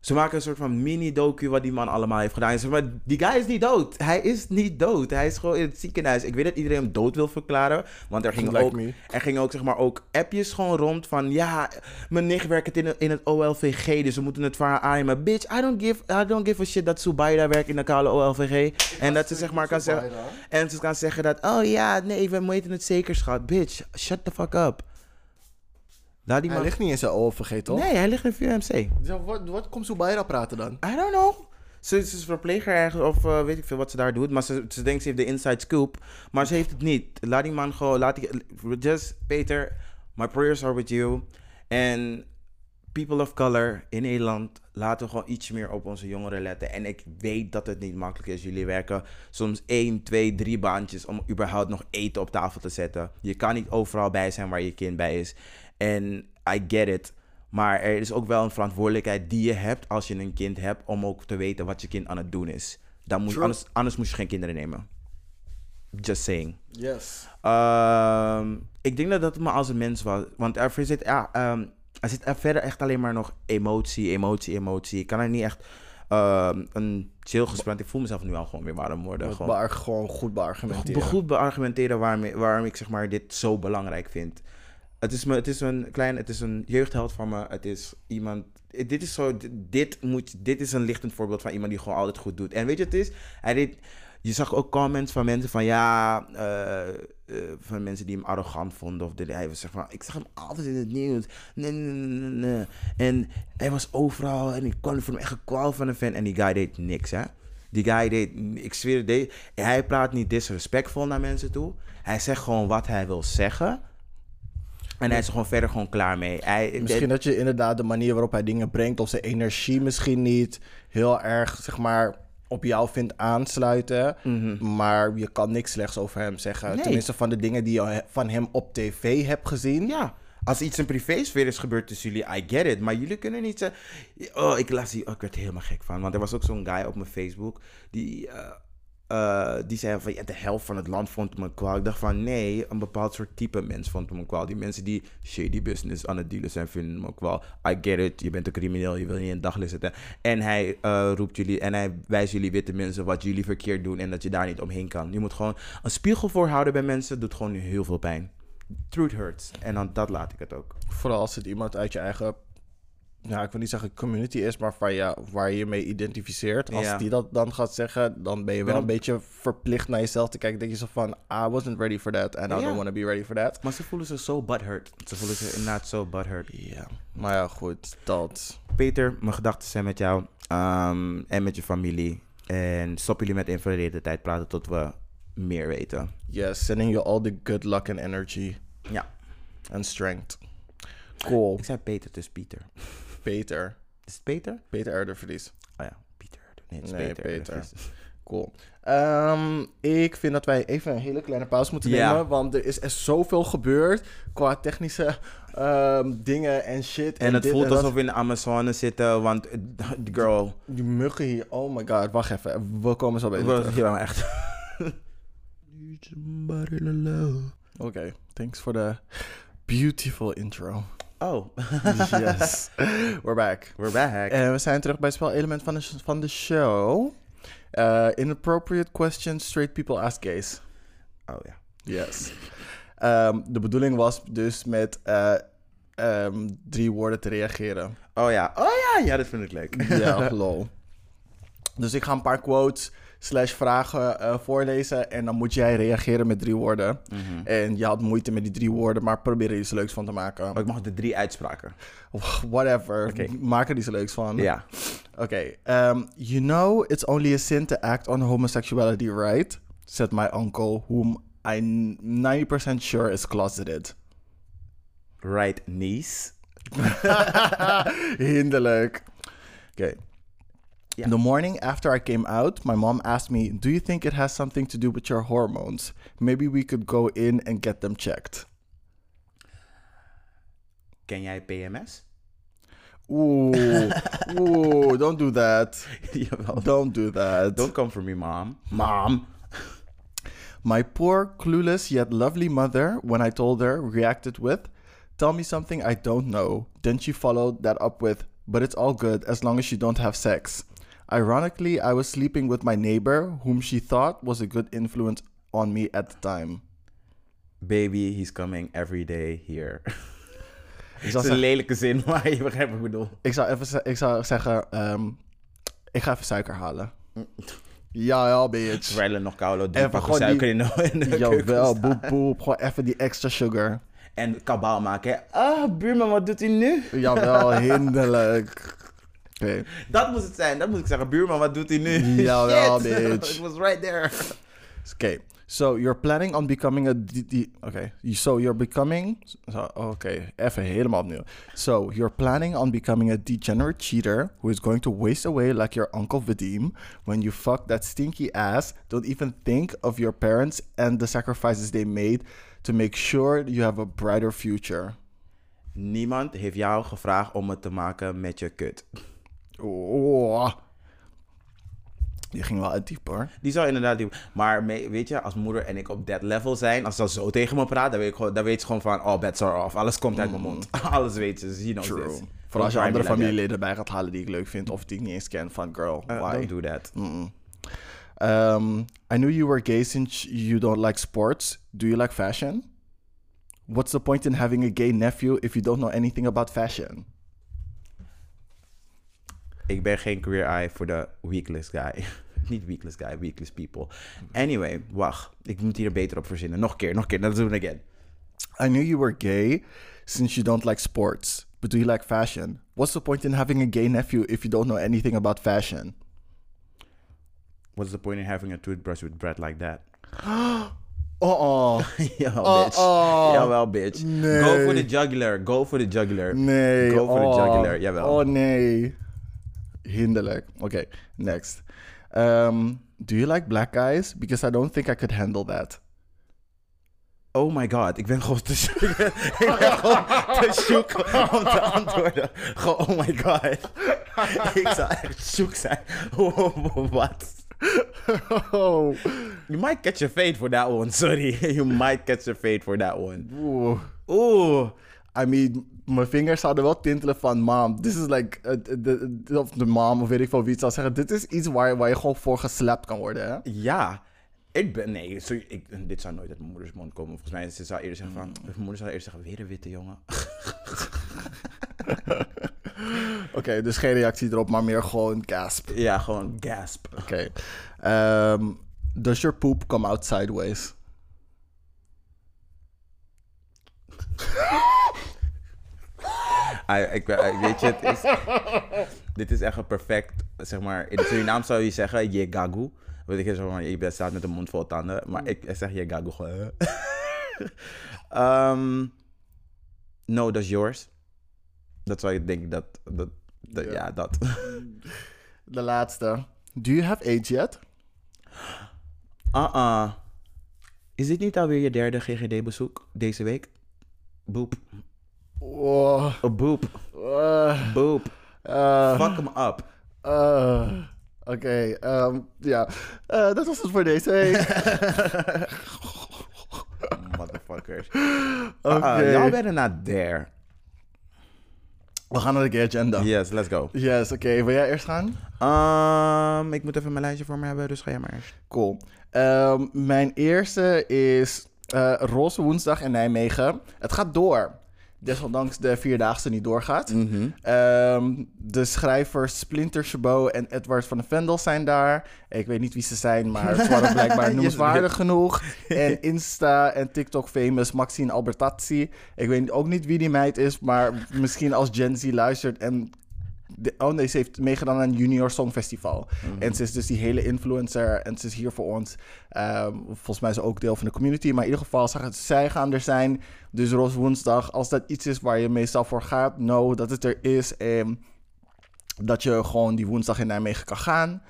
Ze maken een soort van mini-docu wat die man allemaal heeft gedaan. Ze maar die guy is niet dood. Hij is niet dood. Hij is gewoon in het ziekenhuis. Ik weet dat iedereen hem dood wil verklaren. Want er gingen ook, me. er gingen ook, zeg maar, ook appjes gewoon rond van... Ja, mijn nicht werkt in, het- in het OLVG, dus we moeten het voor haar aannemen. Bitch, I don't give, I don't give a shit dat Subaida werkt in de koude OLVG. En dat ze zeg maar kan zeggen... En ze kan zeggen dat... Oh ja, nee, we weten het zeker, schat. Bitch, shut the fuck up. Laat die Hij man... ligt niet in zijn OVG, toch? Nee, hij ligt in VMC. Ja, wat, wat komt Zubaira praten dan? I don't know. Ze, ze is verpleger ergens of eh, weet ik veel wat ze daar doet. Maar ze, ze denkt ze heeft de inside scoop. Maar ze heeft het niet. Laat die man gewoon, laat die, just Peter, my prayers are with you. En people of color in Nederland, laten we gewoon iets meer op onze jongeren letten. En ik weet dat het niet makkelijk is. Jullie werken soms één, twee, drie baantjes om überhaupt nog eten op tafel te zetten. Je kan niet overal bij zijn waar je kind bij is. En I get it. Maar er is ook wel een verantwoordelijkheid die je hebt als je een kind hebt om ook te weten wat je kind aan het doen is. Dan moet, True. anders, anders moet je geen kinderen nemen. Just saying. Yes. Ehm, ik denk dat dat maar als een mens was. Want er zit, ja, ehm, er zit er verder echt alleen maar nog emotie, emotie, emotie. Ik kan er niet echt ehm, een chill gesprek... Ik voel mezelf nu al gewoon weer warm worden. Gewoon, gewoon goed beargumenteren. goed beargumenteren waarom, waarom ik zeg maar, dit zo belangrijk vind. Het is, me, het is een klein, het is een jeugdheld van me. Het is iemand. Dit is zo, dit- moet, dit is een lichtend voorbeeld van iemand die gewoon altijd goed doet. En weet je, het is, hij deed, je zag ook comments van mensen van ja, eh, eh, van mensen die hem arrogant vonden of dit. Hij was zeg van, ik zag hem altijd in het nieuws. Nee, nee, nee. En hij was overal en ik kon voor hem echt een van een fan. En die guy deed niks, hè. Die guy deed, ik zweer hij praat niet disrespectvol naar mensen toe. Hij zegt gewoon wat hij wil zeggen. En hij is er gewoon verder gewoon klaar mee. Hij, Misschien dat je inderdaad de manier waarop hij dingen brengt, of zijn energie misschien niet heel erg, zeg maar, op jou vindt aansluiten. Maar je kan niks slechts over hem zeggen. Mhm. Nee. Tenminste, van de dingen die je van hem op tv hebt gezien. Ja, als iets in privésfeer is gebeurd tussen jullie, I get it. Maar jullie kunnen niet zeggen... Oh, ik las die... Oh, ik werd er helemaal gek van. Want er was ook zo'n guy op mijn Facebook... Die, eh, eh, die zei van... Ja, de helft van het land vond een kwaal. Ik dacht van... Nee, een bepaald soort type mens vond een kwaal. Die mensen die shady business aan het dealen zijn, vinden een kwaal. I get it. Je bent een crimineel. Je wil niet in het daglicht zitten. En hij eh, roept jullie... En hij wijst jullie witte mensen wat jullie verkeerd doen... En dat je daar niet omheen kan. Je moet gewoon een spiegel voorhouden bij mensen. Doet gewoon heel veel pijn. Truth hurts. En dan dat laat ik het ook. Vooral als het iemand uit je eigen, nou, ik wil niet zeggen community is, maar waar je, waar je mee identificeert. Als Ja. die dat dan gaat zeggen, dan ben je wel een beetje verplicht naar jezelf te kijken. denk je zo van, I wasn't ready for that and I Ja. don't want to be ready for that. Maar ze voelen zich zo butthurt. Ze voelen zich inderdaad zo butthurt. Ja, maar ja, goed, dat. Peter, mijn gedachten zijn met jou ehm, en met je familie. En stop jullie met in verleden tijd praten tot we meer weten. Yes, sending you all the good luck and energy Ja. and strength. Cool. Ik zei Peter, dus Pieter. Peter. Is het Peter? Peter Erderverlies. Oh ja, Pieter. Nee, het is Nee, Peter. Peter. Cool. Ehm, ik vind dat wij even een hele kleine pauze moeten nemen. Want er is er zoveel gebeurd qua technische ehm, dingen en shit. En het voelt en alsof we in de Amazone zitten, want eh, die girl... Die muggen hier. Oh my god, wacht even. We komen zo bij je terug. Ja, echt. Oké, thanks for the beautiful intro. Oh, Yes, we're back. we're back. En we zijn terug bij het spelelement van de, van de show. Uh, inappropriate questions straight people ask gays. Oh ja. Yes. Ehm, de bedoeling was dus met eh, ehm, drie woorden te reageren. Oh ja. Oh ja, ja, dat vind ik leuk. Ja, lol. Dus ik ga een paar quotes slash vragen eh, voorlezen en dan moet jij reageren met drie woorden. Mhm. En je had moeite met die drie woorden, maar probeer er iets leuks van te maken. Oh, ik mag de drie uitspraken. Whatever. Oké. Maak er iets leuks van. Ja. Okay. Um, you know, it's only a sin to act on homosexuality, right? Said my uncle, whom I'm 90% sure is closeted. Right niece. Hinderlijk. Okay. Yeah. The morning after I came out, my mom asked me, Do you think it has something to do with your hormones? Maybe we could go in and get them checked. Ken jij PMS? Ooh, ooh, don't do that. Don't do that. Don't come for me, mom. Mom. My poor, clueless yet lovely mother, when I told her, reacted with, Tell me something I don't know. Then she followed that up with, But it's all good as long as you don't have sex. Ironically, I was sleeping with my neighbor, whom she thought was a good influence on me at the time. Baby, he's coming every day here. Zou, is een lelijke zin, maar je begrijpt wat ik bedoel. ik zou, even, ik zou zeggen, ehm, ik ga even suiker halen. Ja, ja, bitch. Terwijl er nog koude drie pakken gewoon suiker in de, in de Jawel, boep, boep. Gewoon even die extra sugar. En kabaal maken. hè. Ah, buurman, wat doet hij nu? Jawel, hinderlijk. Oké. Dat moest het zijn. Dat moet ik zeggen. Buurman, wat doet hij nu? Jawel, Shit. bitch. It was right there. Okay, so you're planning on becoming a. D- okay, so you're becoming. So, okay, even helemaal opnieuw. So you're planning on becoming a degenerate cheater who is going to waste away like your uncle Vadim. When you fuck that stinky ass, don't even think of your parents and the sacrifices they made to make sure you have a brighter future. Niemand heeft jou gevraagd om het te maken met je kut. Oh. Die ging wel uit diep hoor. Die zou inderdaad... Die, maar weet je, als moeder en ik op dat level zijn... Als ze zo tegen me praat, dan weet, ik gewoon, dan weet ze gewoon van... Oh, bets are off. Alles komt uit mijn mond. Alles weet ze. Mm. True. this. Vooral als je andere familieleden bij gaat halen die ik leuk vind of die ik niet eens ken van girl. Uh, why? don't do that. Um, I knew you were gay since you don't like sports. Do you like fashion? What's the point in having a gay nephew if you don't know anything about fashion? Ik ben geen queer eye voor de weakless guy. Niet weakless guy, weakless people. Anyway, wacht. Ik moet hier beter op verzinnen. Nog een keer, nog een keer. Let's do it again. I knew you were gay since you don't like sports, but do you like fashion? What's the point in having a gay nephew if you don't know anything about fashion? What's the point in having a toothbrush with bread like that? Uh-uh. Jawel, Oh, bitch. oh. Jawel, bitch. Nee. Go for the jugular. Go for the jugular. Nee. Go for the oh. jugular, jawel. Oh nee. Hinderlijk. Okay, next. Um, do you like black guys? Because I don't think I could handle that. Oh my god, ik ben gewoon te zoek. ik ben gewoon te zoek om te antwoorden. Gewoon, oh my god. ik zou echt zoek zijn. Wat? Oh. You might catch a fade for that one, sorry. You might catch a fade for that one. Oeh. Oeh. I mean, mijn vingers zouden wel tintelen van mom. This is like, uh, de, de- of de mom of weet ik veel wie het zal zeggen. Dit is iets waar, waar je gewoon voor geslapt kan worden, hè? Ja. Ik ben, nee, sorry, ik, dit zou nooit uit mijn moeders mond komen. Volgens mij ze zou eerder zeggen van, mijn moeder zou eerder zeggen, weer een witte jongen. Oké, dus geen reactie erop, maar meer gewoon gasp. ja, gewoon gasp. Oké. Ehm, does your poop come out sideways? Ah, ik, ben- weet je, het is, dit is echt een perfect, zeg maar, in Surinaam zou je zeggen, je gagu. Weet ik, zo van, je staat met een mond vol tanden, maar ik zeg je gagu gewoon. Ehm, no, dat is yours. Dat zou je denken dat, dat, dat Ja. ja. dat. De laatste. Do you have AIDS yet? Uh-uh. Is dit niet alweer je derde GGD-bezoek deze week? Boep. Oh, boep. eh, Boep. eh, Fuck hem up. eh, Oké, ehm, ja. Eh, dat was het voor deze week. Motherfuckers. Oké. Uh-uh, Y'all better not dare. We gaan naar de gay agenda. Yes, let's go. Yes, oké. Wil jij eerst gaan? Um, ik moet even mijn lijstje voor me hebben, dus ga jij maar eerst. Cool. Ehm, mijn eerste is eh, Roze Woensdag in Nijmegen. Het gaat door. Desondanks de Vierdaagse niet doorgaat. Mhm. Ehm, de schrijvers Splinter Chabot en Edward van de Vendel zijn daar. Ik weet niet wie ze zijn, maar ze waren blijkbaar noemenswaardig genoeg. En Insta en TikTok famous Maxine Albertazzi. Ik weet ook niet wie die meid is, maar misschien als Gen Z luistert en... De, oh nee, ze heeft meegedaan aan Junior Songfestival. En ze is dus die hele influencer en ze is hier voor ons. Ehm, volgens mij is ze ook deel van de community. Maar in ieder geval, zij- zij gaan er zijn. Dus Roos Woensdag, als dat iets is waar je meestal voor gaat, know dat het er is. En dat je gewoon die woensdag in Nijmegen kan gaan.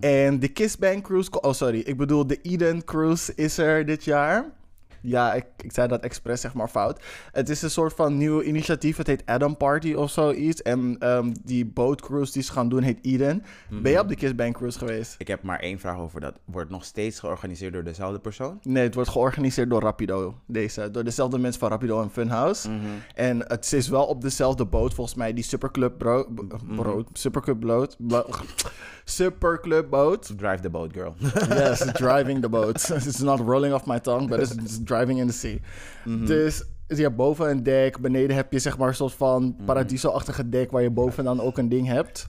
En de Kissbang Cruise, oh sorry, ik bedoel de Eden Cruise is er dit jaar. Ja, ik, ik zei dat expres zeg maar fout. Het is een soort van nieuw initiatief. Het heet Adam Party of zoiets. En ehm, die bootcruise die ze gaan doen heet Eden. Ben je op de Kissbang Cruise geweest? Ik heb maar één vraag over dat. Wordt nog steeds georganiseerd door dezelfde persoon? Nee, het wordt georganiseerd door Rapido. Deze, door dezelfde mensen van Rapido en Funhouse. En het is wel op dezelfde boot, volgens mij, die Superclub bro, brood, Superclub boot, bo- Superclub boot. Drive the boat, girl. Yes, driving the boat. It's not rolling off my tongue, but it's, it's driving in the sea. Dus ja, boven een dek, beneden heb je zeg maar een soort van paradiso-achtige dek waar je boven dan ook een ding hebt.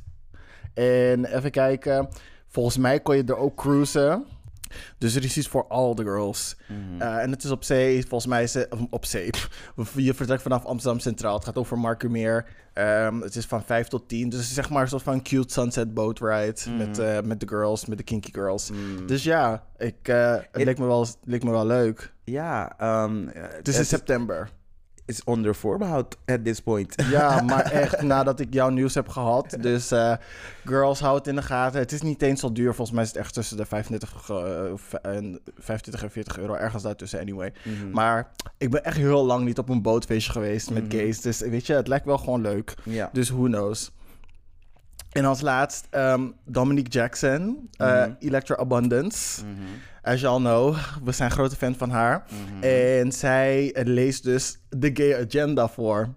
En even kijken, volgens mij kon je er ook cruisen. Dus er is iets voor all the girls. Eh, en het is op zee, volgens mij is het op zee. Je vertrekt vanaf Amsterdam Centraal. Het gaat over Markermeer. Ehm het is van 5 tot 10. Dus zeg maar een soort van cute sunset boat ride. Met, eh, met de girls, met de kinky girls. Dus ja, ik, het Het- leek, me wel, leek me wel leuk. ja, um, Het is in september. Is onder voorbehoud at this point. Ja, maar echt nadat ik jouw nieuws heb gehad. Dus eh, girls, houd het in de gaten. Het is niet eens zo duur. Volgens mij is het echt tussen de 25 eh, en 25 en 40 euro. Ergens daartussen, anyway. Maar ik ben echt heel lang niet op een bootfeestje geweest met gays. Dus weet je, het lijkt wel gewoon leuk. Ja. Dus who knows. En als laatst ehm, Dominique Jackson, eh, Electro Abundance. As you all know, we zijn grote fan van haar. En zij leest dus de gay agenda voor.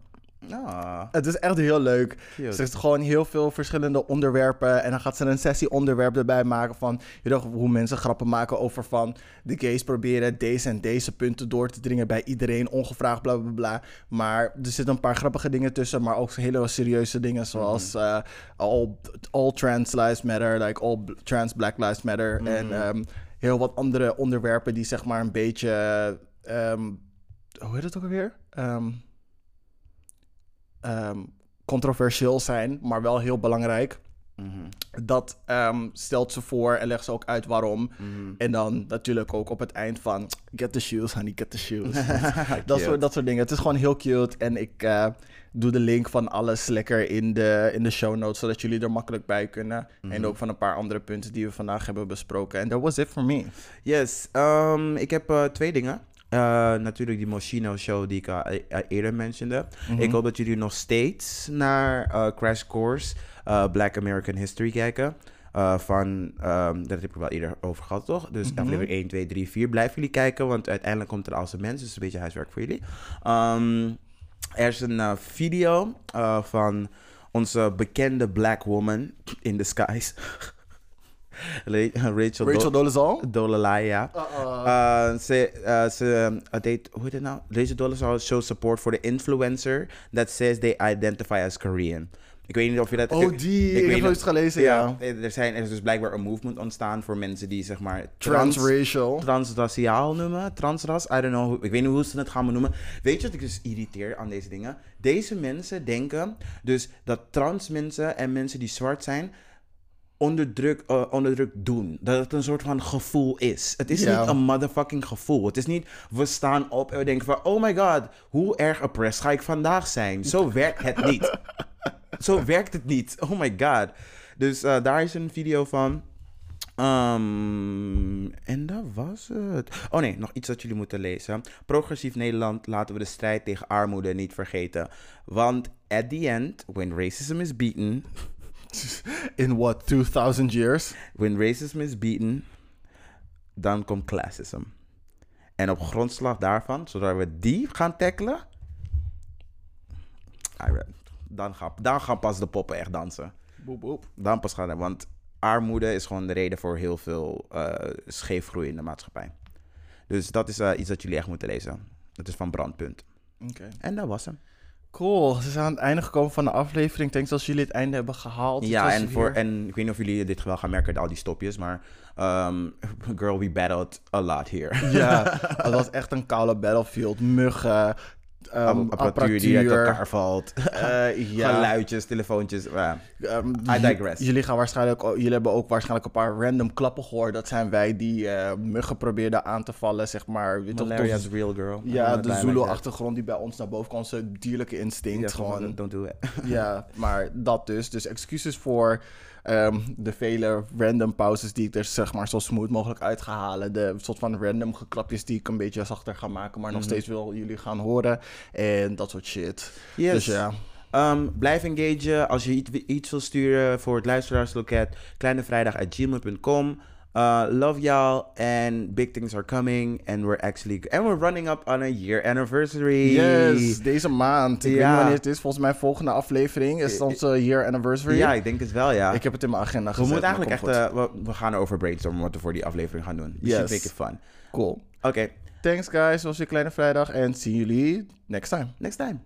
Ah, Het is echt heel leuk. Cute. Ze heeft gewoon heel veel verschillende onderwerpen. En dan gaat ze een sessie onderwerp erbij maken van... Je weet hoe mensen grappen maken over van... De gays proberen deze en deze punten door te dringen bij iedereen. Ongevraagd, bla bla bla. Maar er zitten een paar grappige dingen tussen. Maar ook hele serieuze dingen zoals... eh, all, all trans lives matter. Like all trans black lives matter. En ehm, heel wat andere onderwerpen die zeg maar een beetje... ehm, hoe heet het ook alweer? Ehm ehm, controversieel zijn, maar wel heel belangrijk. Dat ehm, stelt ze voor en legt ze ook uit waarom. En dan natuurlijk ook op het eind van... Get the shoes, honey, get the shoes. dat, soort, dat soort dingen. Het is gewoon heel cute. En ik eh, doe de link van alles lekker in de, in de show notes... zodat jullie er makkelijk bij kunnen. En ook van een paar andere punten die we vandaag hebben besproken. En that was it for me. Yes, um, ik heb eh, twee dingen. Eh, natuurlijk die Moschino show die ik al e- e- eerder mentionde. Ik hoop dat jullie nog steeds naar eh, Crash Course eh, Black American History kijken. Eh, van, ehm, dat heb ik wel eerder over gehad, toch? Dus aflevering 1, 2, 3, 4. Blijf jullie kijken, want uiteindelijk komt er als een mens. Dus een beetje huiswerk voor jullie. Ehm, er is een eh, video eh, van onze bekende black woman in disguise. Ra- Rachel, Rachel Do- Dolezal? Dolalaya. Uh, ze, uh, ze uh, deed, hoe heet het nou? Rachel Dolezal shows support for the influencer that says they identify as Korean. Ik weet niet of je dat... Oh, ik- die. Ik, weet heb ooit gelezen, ja. Er, zijn, er is dus blijkbaar een movement ontstaan voor mensen die zeg maar... Transracial. Transraciaal noemen, transras, I don't know. Ik weet niet hoe ze het gaan noemen. Weet je wat ik dus irriteer aan deze dingen? Deze mensen denken dus dat trans mensen en mensen die zwart zijn onderdruk, eh, onderdruk doen. Dat het een soort van gevoel is. Het is niet een motherfucking gevoel. Het is niet, we staan op en we denken van, oh my god, hoe erg oppressed ga ik vandaag zijn? Zo werkt het niet. Zo werkt het niet. Oh my god. Dus eh, daar is een video van. Ehm, en dat was het. Oh nee, nog iets dat jullie moeten lezen. Progressief Nederland laten we de strijd tegen armoede niet vergeten. Want at the end, when racism is beaten, In what, 2000 years? when racism is beaten, dan komt classism. En op grondslag daarvan, zodat we die gaan tackelen, dan gaan, dan gaan pas de poppen echt dansen. Boep, boep. Dan pas gaan, want armoede is gewoon de reden voor heel veel eh scheefgroei in de maatschappij. Dus dat is eh, iets dat jullie echt moeten lezen. Dat is van Brandpunt. Oké. En dat was hem. Cool, we zijn aan het einde gekomen van de aflevering. Thanks als jullie het einde hebben gehaald. Het Ja, en, voor, weer- en ik weet niet of jullie dit wel gaan merken, al die stopjes, maar ehm, girl, we battled a lot here. Ja, het was echt een koude battlefield. Muggen, ehm, apparatuur die uit elkaar valt. Eh, ja. Geluidjes, telefoontjes. Ehm, I digress. Jullie, gaan waarschijnlijk, jullie hebben ook waarschijnlijk een paar random klappen gehoord. Dat zijn wij die eh, muggen probeerden aan te vallen, zeg maar. Malaria is real, girl. Ja, de Zulu-achtergrond die bij ons naar boven kwam. Zijn dierlijke instinct. Gewoon. Don't do it. Ja, maar dat dus. Dus excuses voor ehm, de vele random pauzes die ik er zeg maar zo smooth mogelijk uit ga halen. De soort van random geklapjes die ik een beetje zachter ga maken, maar nog Mhm. steeds wil jullie gaan horen. En dat soort shit. Yes. Dus ja. Ehm, blijf engagen. Als je iets, iets wil sturen voor het luisteraarsloket, kleinevrijdag.gmail.com. Uh, love y'all and big things are coming and we're actually and we're running up on a year anniversary. Yes, deze maand. Ik weet Ja. niet wanneer het is. Volgens mij volgende aflevering is het Eh, onze year anniversary. Ja, ik denk het wel, ja. Ik heb het in mijn agenda we gezet. moeten maar eigenlijk komt echt, eh, we, we gaan erover brainstormen wat we voor die aflevering gaan doen. We Yes. make it fun. Cool. Oké, Thanks guys, was weer Kleine Vrijdag en zien jullie next time. next time.